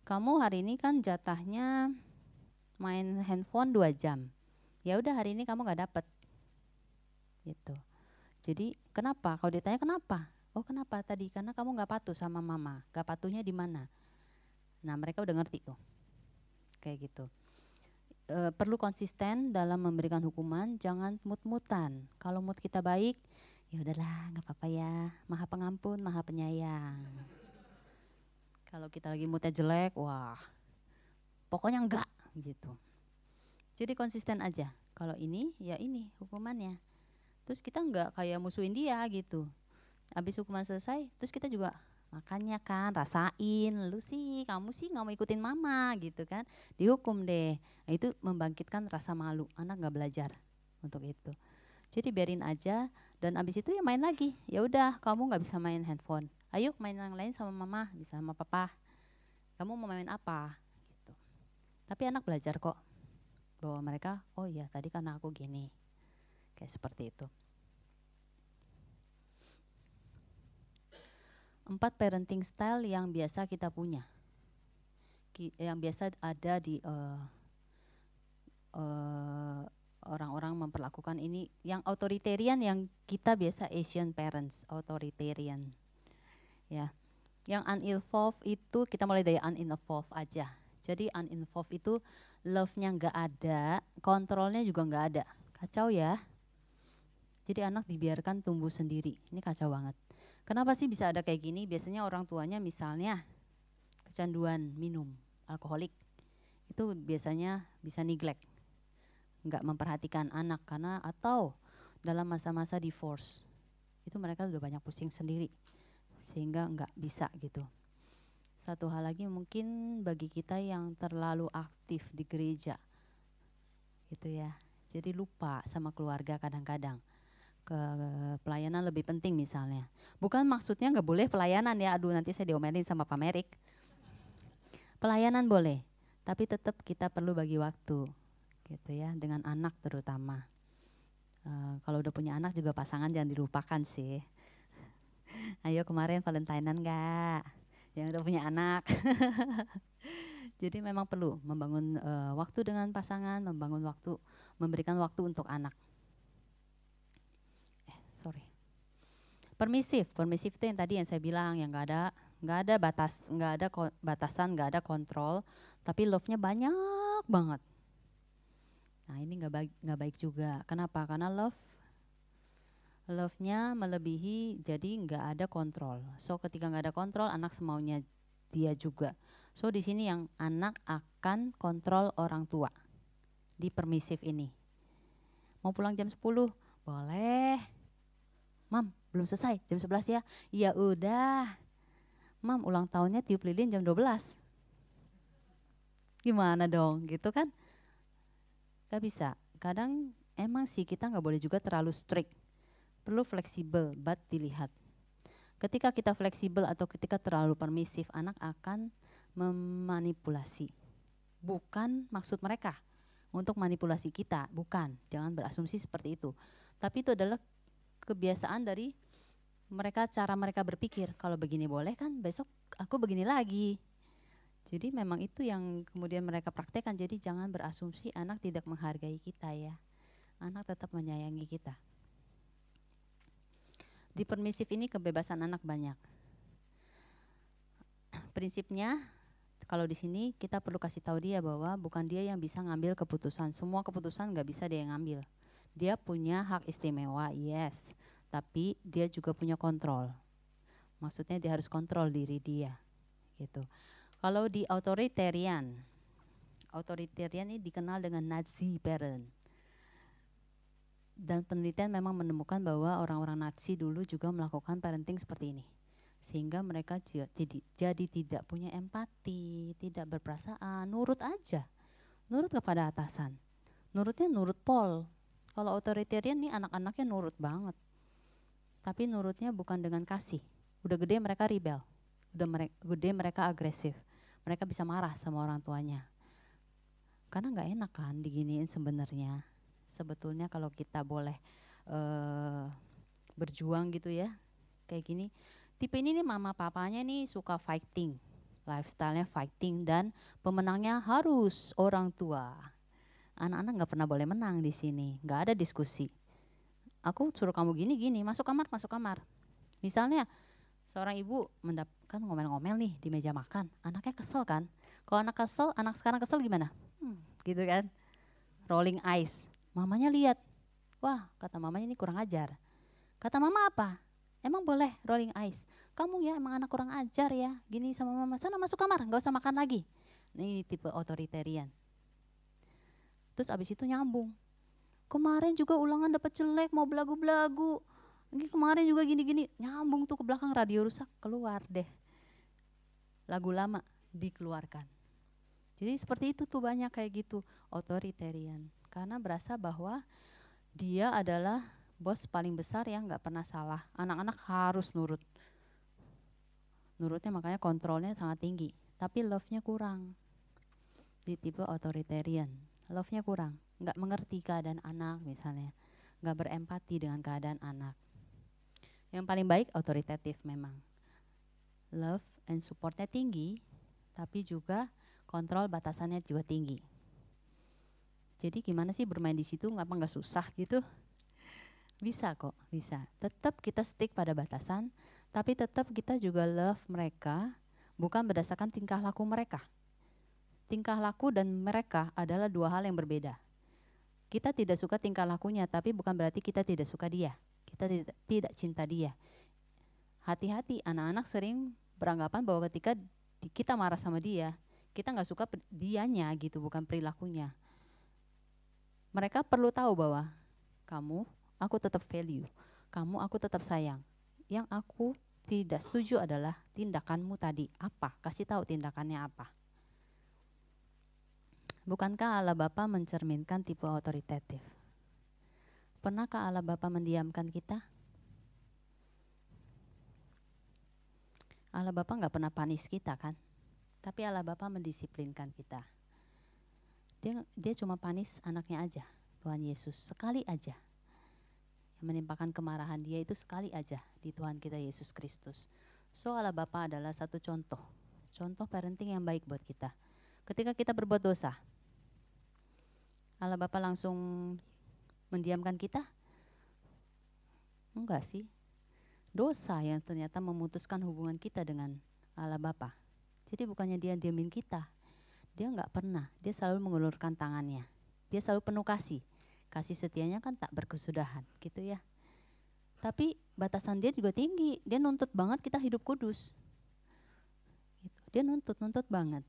kamu hari ini kan jatahnya main handphone dua jam. Ya udah hari ini kamu nggak dapet. Gitu. Jadi kenapa? Kalau ditanya kenapa? Oh kenapa tadi? Karena kamu nggak patuh sama mama. Gak patuhnya di mana? Nah mereka udah ngerti tuh. Kayak gitu. E, perlu konsisten dalam memberikan hukuman, jangan mut-mutan. Kalau mood kita baik, ya udahlah nggak apa-apa ya. Maha pengampun, maha penyayang. Kalau kita lagi moodnya jelek, wah pokoknya enggak gitu. Jadi konsisten aja. Kalau ini ya ini hukumannya. Terus kita enggak kayak musuhin dia gitu. Habis hukuman selesai, terus kita juga makannya kan rasain lu sih kamu sih nggak mau ikutin mama gitu kan. Dihukum deh. Nah, itu membangkitkan rasa malu. Anak nggak belajar untuk itu. Jadi biarin aja dan abis itu ya main lagi. Ya udah kamu nggak bisa main handphone. Ayo main yang lain sama mama bisa sama papa. Kamu mau main apa? Gitu. Tapi anak belajar kok. Bahwa mereka oh iya tadi karena aku gini. Kayak seperti itu empat parenting style yang biasa kita punya yang biasa ada di uh, uh, orang-orang memperlakukan ini yang authoritarian yang kita biasa Asian parents authoritarian ya. Yang uninvolved itu kita mulai dari uninvolved aja. Jadi uninvolved itu love-nya nggak ada, kontrolnya juga nggak ada. Kacau ya. Jadi anak dibiarkan tumbuh sendiri. Ini kacau banget. Kenapa sih bisa ada kayak gini? Biasanya orang tuanya misalnya kecanduan minum, alkoholik. Itu biasanya bisa neglect. Nggak memperhatikan anak karena atau dalam masa-masa divorce. Itu mereka sudah banyak pusing sendiri sehingga nggak bisa gitu. Satu hal lagi mungkin bagi kita yang terlalu aktif di gereja, gitu ya. Jadi lupa sama keluarga kadang-kadang ke pelayanan lebih penting misalnya. Bukan maksudnya nggak boleh pelayanan ya, aduh nanti saya diomelin sama Pak Merik. Pelayanan boleh, tapi tetap kita perlu bagi waktu, gitu ya, dengan anak terutama. Uh, kalau udah punya anak juga pasangan jangan dilupakan sih. Ayo kemarin Valentinean enggak? Yang udah punya anak. Jadi memang perlu membangun uh, waktu dengan pasangan, membangun waktu, memberikan waktu untuk anak. Sorry. Permisif, permisif itu yang tadi yang saya bilang yang nggak ada nggak ada batas, nggak ada batasan, nggak ada kontrol, tapi love-nya banyak banget. Nah ini nggak baik nggak baik juga. Kenapa? Karena love love-nya melebihi jadi nggak ada kontrol. So ketika nggak ada kontrol anak semaunya dia juga. So di sini yang anak akan kontrol orang tua di permisif ini. Mau pulang jam 10? Boleh. Mam, belum selesai, jam 11 ya? Iya udah. Mam, ulang tahunnya tiup lilin jam 12. Gimana dong, gitu kan? Gak bisa. Kadang emang sih kita nggak boleh juga terlalu strict perlu fleksibel, but dilihat. Ketika kita fleksibel atau ketika terlalu permisif, anak akan memanipulasi. Bukan maksud mereka untuk manipulasi kita, bukan. Jangan berasumsi seperti itu. Tapi itu adalah kebiasaan dari mereka cara mereka berpikir. Kalau begini boleh kan, besok aku begini lagi. Jadi memang itu yang kemudian mereka praktekkan. Jadi jangan berasumsi anak tidak menghargai kita ya. Anak tetap menyayangi kita. Di permisif ini kebebasan anak banyak. Prinsipnya kalau di sini kita perlu kasih tahu dia bahwa bukan dia yang bisa ngambil keputusan. Semua keputusan nggak bisa dia yang ngambil. Dia punya hak istimewa, yes, tapi dia juga punya kontrol. Maksudnya dia harus kontrol diri dia, gitu. Kalau di authoritarian, authoritarian ini dikenal dengan Nazi parent Dan penelitian memang menemukan bahwa orang-orang Nazi dulu juga melakukan parenting seperti ini. Sehingga mereka jadi tidak punya empati, tidak berperasaan, nurut aja. Nurut kepada atasan. Nurutnya nurut Paul. Kalau otoritarian nih anak-anaknya nurut banget. Tapi nurutnya bukan dengan kasih. Udah gede mereka rebel. Udah mere gede mereka agresif. Mereka bisa marah sama orang tuanya. Karena nggak enak kan diginiin sebenarnya sebetulnya kalau kita boleh uh, berjuang gitu ya kayak gini tipe ini nih mama papanya nih suka fighting lifestylenya fighting dan pemenangnya harus orang tua anak-anak nggak pernah boleh menang di sini nggak ada diskusi aku suruh kamu gini gini masuk kamar masuk kamar misalnya seorang ibu mendapatkan ngomel-ngomel nih di meja makan anaknya kesel kan kalau anak kesel anak sekarang kesel gimana hmm, gitu kan rolling eyes Mamanya lihat, wah kata mamanya ini kurang ajar. Kata mama apa? Emang boleh rolling eyes? Kamu ya emang anak kurang ajar ya, gini sama mama. Sana masuk kamar, nggak usah makan lagi. Ini tipe otoritarian. Terus abis itu nyambung. Kemarin juga ulangan dapat jelek, mau belagu-belagu. Kemarin juga gini-gini, nyambung tuh ke belakang radio rusak, keluar deh. Lagu lama dikeluarkan. Jadi seperti itu tuh banyak kayak gitu, otoritarian karena berasa bahwa dia adalah bos paling besar yang nggak pernah salah. Anak-anak harus nurut. Nurutnya makanya kontrolnya sangat tinggi, tapi love-nya kurang. Di tipe authoritarian, love-nya kurang, nggak mengerti keadaan anak misalnya, nggak berempati dengan keadaan anak. Yang paling baik autoritatif memang. Love and supportnya tinggi, tapi juga kontrol batasannya juga tinggi. Jadi gimana sih bermain di situ? Ngapa nggak susah gitu? Bisa kok, bisa. Tetap kita stick pada batasan, tapi tetap kita juga love mereka, bukan berdasarkan tingkah laku mereka. Tingkah laku dan mereka adalah dua hal yang berbeda. Kita tidak suka tingkah lakunya, tapi bukan berarti kita tidak suka dia. Kita tidak, tidak cinta dia. Hati-hati, anak-anak sering beranggapan bahwa ketika kita marah sama dia, kita nggak suka dianya gitu, bukan perilakunya mereka perlu tahu bahwa kamu, aku tetap value, kamu, aku tetap sayang. Yang aku tidak setuju adalah tindakanmu tadi. Apa? Kasih tahu tindakannya apa. Bukankah Allah Bapa mencerminkan tipe otoritatif? Pernahkah Allah Bapa mendiamkan kita? Allah Bapa nggak pernah panis kita kan? Tapi Allah Bapa mendisiplinkan kita. Dia dia cuma panis anaknya aja, Tuhan Yesus sekali aja. Yang menimpakan kemarahan dia itu sekali aja di Tuhan kita Yesus Kristus. So Allah Bapa adalah satu contoh, contoh parenting yang baik buat kita. Ketika kita berbuat dosa, Allah Bapa langsung mendiamkan kita? Enggak sih. Dosa yang ternyata memutuskan hubungan kita dengan Allah Bapa. Jadi bukannya dia diamin kita, dia nggak pernah, dia selalu mengulurkan tangannya. Dia selalu penuh kasih. Kasih setianya kan tak berkesudahan, gitu ya. Tapi batasan dia juga tinggi. Dia nuntut banget kita hidup kudus. Gitu. Dia nuntut, nuntut banget.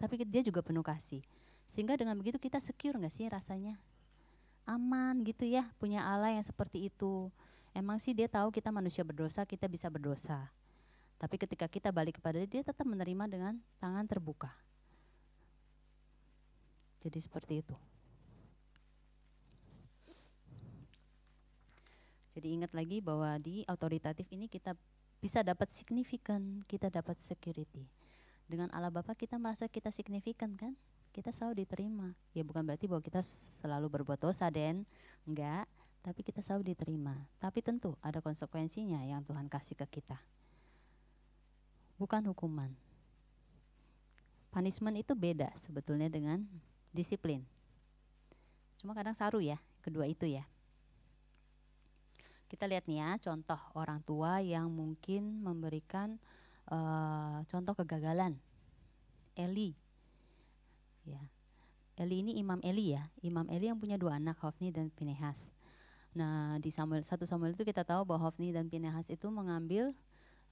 Tapi dia juga penuh kasih. Sehingga dengan begitu kita secure nggak sih rasanya? Aman gitu ya, punya Allah yang seperti itu. Emang sih dia tahu kita manusia berdosa, kita bisa berdosa. Tapi ketika kita balik kepada dia, dia tetap menerima dengan tangan terbuka. Jadi seperti itu. Jadi ingat lagi bahwa di autoritatif ini kita bisa dapat signifikan, kita dapat security. Dengan Allah Bapa kita merasa kita signifikan kan? Kita selalu diterima. Ya bukan berarti bahwa kita selalu berbuat dosa dan enggak, tapi kita selalu diterima. Tapi tentu ada konsekuensinya yang Tuhan kasih ke kita. Bukan hukuman. Punishment itu beda sebetulnya dengan disiplin. Cuma kadang saru ya, kedua itu ya. Kita lihat nih ya, contoh orang tua yang mungkin memberikan uh, contoh kegagalan. Eli. Ya. Eli ini Imam Eli ya. Imam Eli yang punya dua anak, Hofni dan Pinehas. Nah, di Samuel satu Samuel itu kita tahu bahwa Hofni dan Pinehas itu mengambil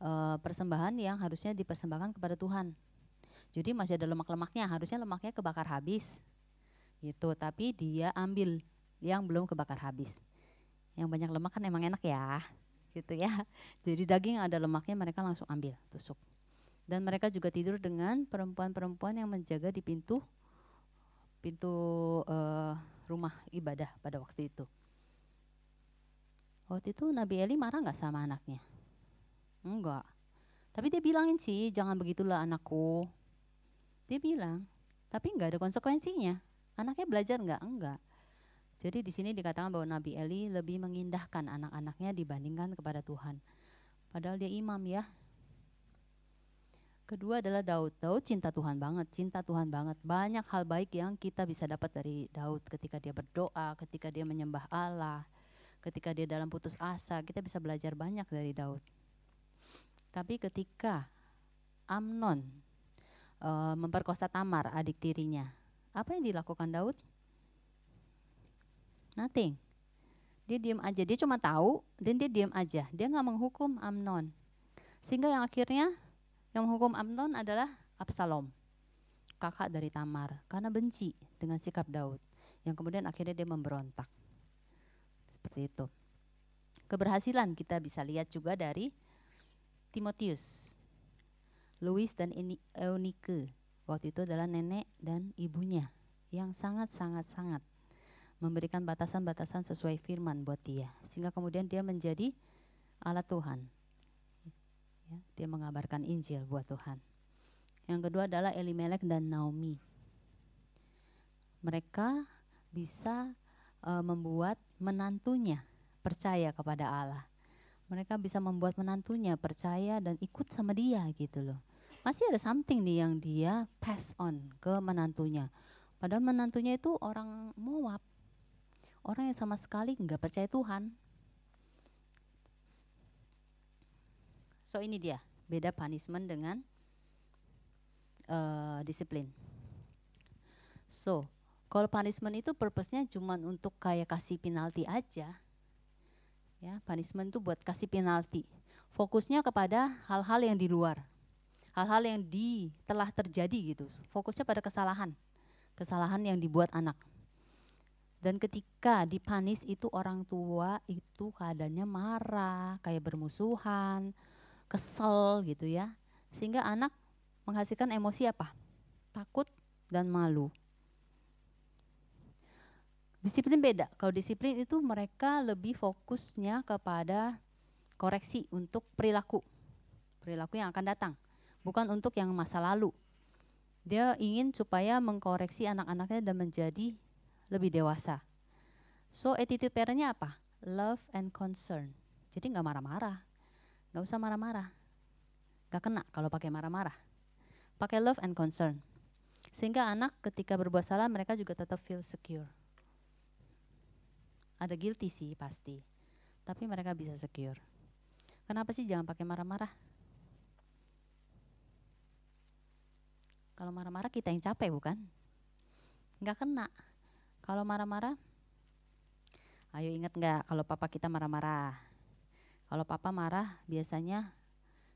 uh, persembahan yang harusnya dipersembahkan kepada Tuhan. Jadi masih ada lemak-lemaknya, harusnya lemaknya kebakar habis gitu tapi dia ambil yang belum kebakar habis yang banyak lemak kan emang enak ya, gitu ya. Jadi daging ada lemaknya mereka langsung ambil, tusuk. Dan mereka juga tidur dengan perempuan-perempuan yang menjaga di pintu pintu uh, rumah ibadah pada waktu itu. Waktu itu Nabi Eli marah nggak sama anaknya? Enggak. Tapi dia bilangin sih, jangan begitulah anakku. Dia bilang, tapi nggak ada konsekuensinya. Anaknya belajar nggak? Enggak. Jadi di sini dikatakan bahwa Nabi Eli lebih mengindahkan anak-anaknya dibandingkan kepada Tuhan. Padahal dia imam ya. Kedua adalah Daud. Daud cinta Tuhan banget, cinta Tuhan banget. Banyak hal baik yang kita bisa dapat dari Daud ketika dia berdoa, ketika dia menyembah Allah, ketika dia dalam putus asa, kita bisa belajar banyak dari Daud. Tapi ketika Amnon uh, memperkosa Tamar, adik tirinya, apa yang dilakukan Daud? Nothing. Dia diam aja, dia cuma tahu dan dia diam aja. Dia nggak menghukum Amnon. Sehingga yang akhirnya yang menghukum Amnon adalah Absalom, kakak dari Tamar, karena benci dengan sikap Daud. Yang kemudian akhirnya dia memberontak. Seperti itu. Keberhasilan kita bisa lihat juga dari Timotius, Louis dan Eunike. Waktu itu adalah nenek dan ibunya yang sangat-sangat-sangat memberikan batasan-batasan sesuai firman buat dia. Sehingga kemudian dia menjadi alat Tuhan. Ya, dia mengabarkan Injil buat Tuhan. Yang kedua adalah Elimelek dan Naomi. Mereka bisa uh, membuat menantunya percaya kepada Allah mereka bisa membuat menantunya percaya dan ikut sama dia gitu loh. Masih ada something nih yang dia pass on ke menantunya. Padahal menantunya itu orang Moab. Orang yang sama sekali nggak percaya Tuhan. So ini dia, beda punishment dengan uh, disiplin. So, kalau punishment itu purpose-nya cuma untuk kayak kasih penalti aja, Ya, punishment itu buat kasih penalti. Fokusnya kepada hal-hal yang di luar. Hal-hal yang di telah terjadi gitu. Fokusnya pada kesalahan. Kesalahan yang dibuat anak. Dan ketika dipanis itu orang tua itu keadaannya marah, kayak bermusuhan, kesel gitu ya. Sehingga anak menghasilkan emosi apa? Takut dan malu. Disiplin beda. Kalau disiplin itu mereka lebih fokusnya kepada koreksi untuk perilaku. Perilaku yang akan datang. Bukan untuk yang masa lalu. Dia ingin supaya mengkoreksi anak-anaknya dan menjadi lebih dewasa. So attitude parentnya apa? Love and concern. Jadi nggak marah-marah. Nggak usah marah-marah. Nggak kena kalau pakai marah-marah. Pakai love and concern. Sehingga anak ketika berbuat salah mereka juga tetap feel secure ada guilty sih pasti. Tapi mereka bisa secure. Kenapa sih jangan pakai marah-marah? Kalau marah-marah kita yang capek bukan? Enggak kena. Kalau marah-marah, ayo ingat nggak kalau papa kita marah-marah. Kalau papa marah biasanya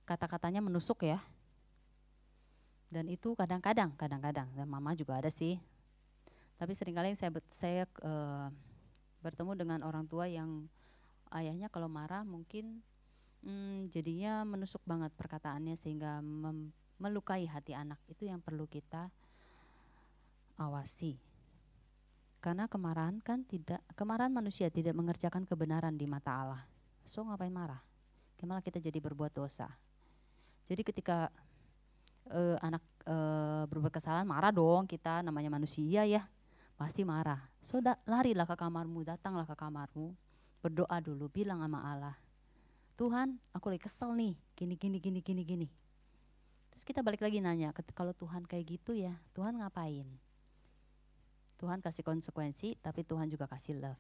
kata-katanya menusuk ya. Dan itu kadang-kadang, kadang-kadang dan mama juga ada sih. Tapi sering kali saya saya uh, bertemu dengan orang tua yang ayahnya kalau marah mungkin hmm, jadinya menusuk banget perkataannya sehingga melukai hati anak itu yang perlu kita awasi karena kemarahan kan tidak kemarahan manusia tidak mengerjakan kebenaran di mata Allah so ngapain marah malah kita jadi berbuat dosa jadi ketika uh, anak uh, berbuat kesalahan marah dong kita namanya manusia ya pasti marah. So da, larilah ke kamarmu, datanglah ke kamarmu, berdoa dulu, bilang sama Allah, Tuhan, aku lagi kesel nih, gini gini gini gini gini. Terus kita balik lagi nanya, kalau Tuhan kayak gitu ya, Tuhan ngapain? Tuhan kasih konsekuensi, tapi Tuhan juga kasih love.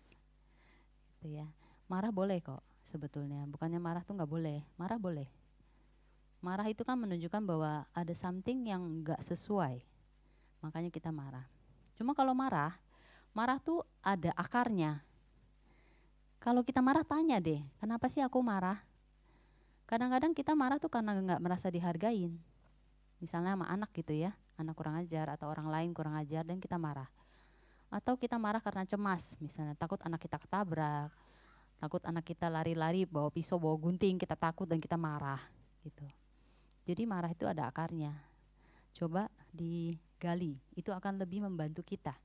Gitu ya. Marah boleh kok sebetulnya, bukannya marah tuh nggak boleh, marah boleh. Marah itu kan menunjukkan bahwa ada something yang nggak sesuai, makanya kita marah. Cuma kalau marah, marah tuh ada akarnya. Kalau kita marah tanya deh, kenapa sih aku marah? Kadang-kadang kita marah tuh karena nggak merasa dihargain. Misalnya sama anak gitu ya, anak kurang ajar atau orang lain kurang ajar dan kita marah. Atau kita marah karena cemas, misalnya takut anak kita ketabrak, Takut anak kita lari-lari bawa pisau, bawa gunting, kita takut dan kita marah gitu. Jadi marah itu ada akarnya. Coba digali, itu akan lebih membantu kita.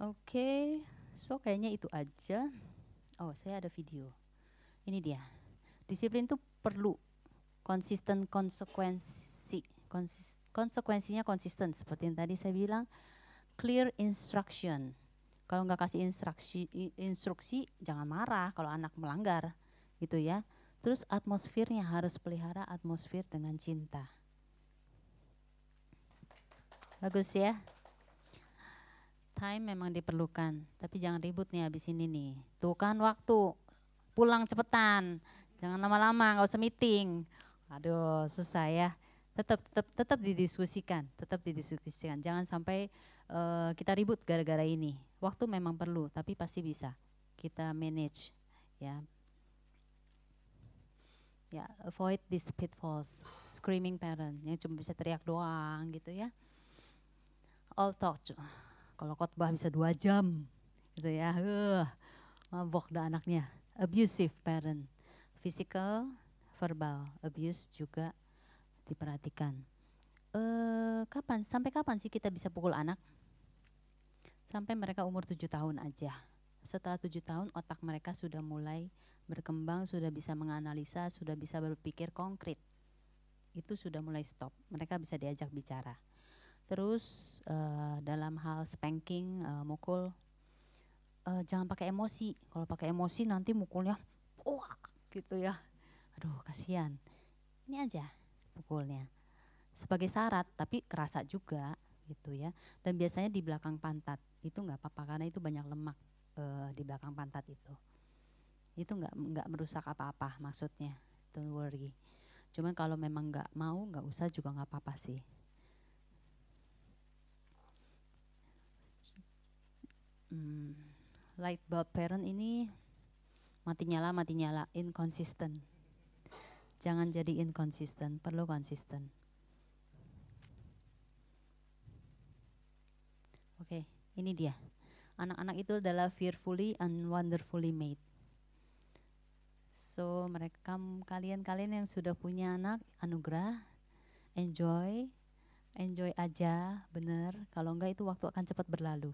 Oke, okay, so kayaknya itu aja. Oh, saya ada video. Ini dia. Disiplin itu perlu konsisten konsekuensi. Konsis, konsekuensinya konsisten seperti yang tadi saya bilang clear instruction. Kalau nggak kasih instruksi instruksi jangan marah kalau anak melanggar gitu ya. Terus atmosfernya harus pelihara atmosfer dengan cinta. Bagus ya. Time memang diperlukan, tapi jangan ribut nih habis ini nih. Tuh kan waktu, pulang cepetan, jangan lama-lama, nggak usah meeting. Aduh, susah ya. Tetap tetap tetap didiskusikan, tetap didiskusikan. Jangan sampai uh, kita ribut gara-gara ini. Waktu memang perlu, tapi pasti bisa kita manage ya. Ya, avoid these pitfalls. Screaming parent yang cuma bisa teriak doang gitu ya. All talk kalau khotbah bisa dua jam, gitu ya. Uh, mabok dah anaknya. Abusive parent, physical, verbal abuse juga diperhatikan. Uh, kapan? Sampai kapan sih kita bisa pukul anak? Sampai mereka umur tujuh tahun aja. Setelah tujuh tahun otak mereka sudah mulai berkembang, sudah bisa menganalisa, sudah bisa berpikir konkret. Itu sudah mulai stop. Mereka bisa diajak bicara Terus uh, dalam hal spanking, uh, mukul, uh, jangan pakai emosi. Kalau pakai emosi nanti mukulnya, wah gitu ya. Aduh kasihan. Ini aja pukulnya. Sebagai syarat, tapi kerasa juga gitu ya. Dan biasanya di belakang pantat itu nggak apa-apa karena itu banyak lemak uh, di belakang pantat itu. Itu nggak nggak merusak apa-apa maksudnya. Don't worry. Cuman kalau memang nggak mau nggak usah juga nggak apa-apa sih. hmm, light bulb parent ini mati nyala mati nyala inconsistent jangan jadi inconsistent perlu konsisten oke okay, ini dia. Anak-anak itu adalah fearfully and wonderfully made. So mereka kalian-kalian yang sudah punya anak anugerah enjoy enjoy aja bener. Kalau enggak itu waktu akan cepat berlalu.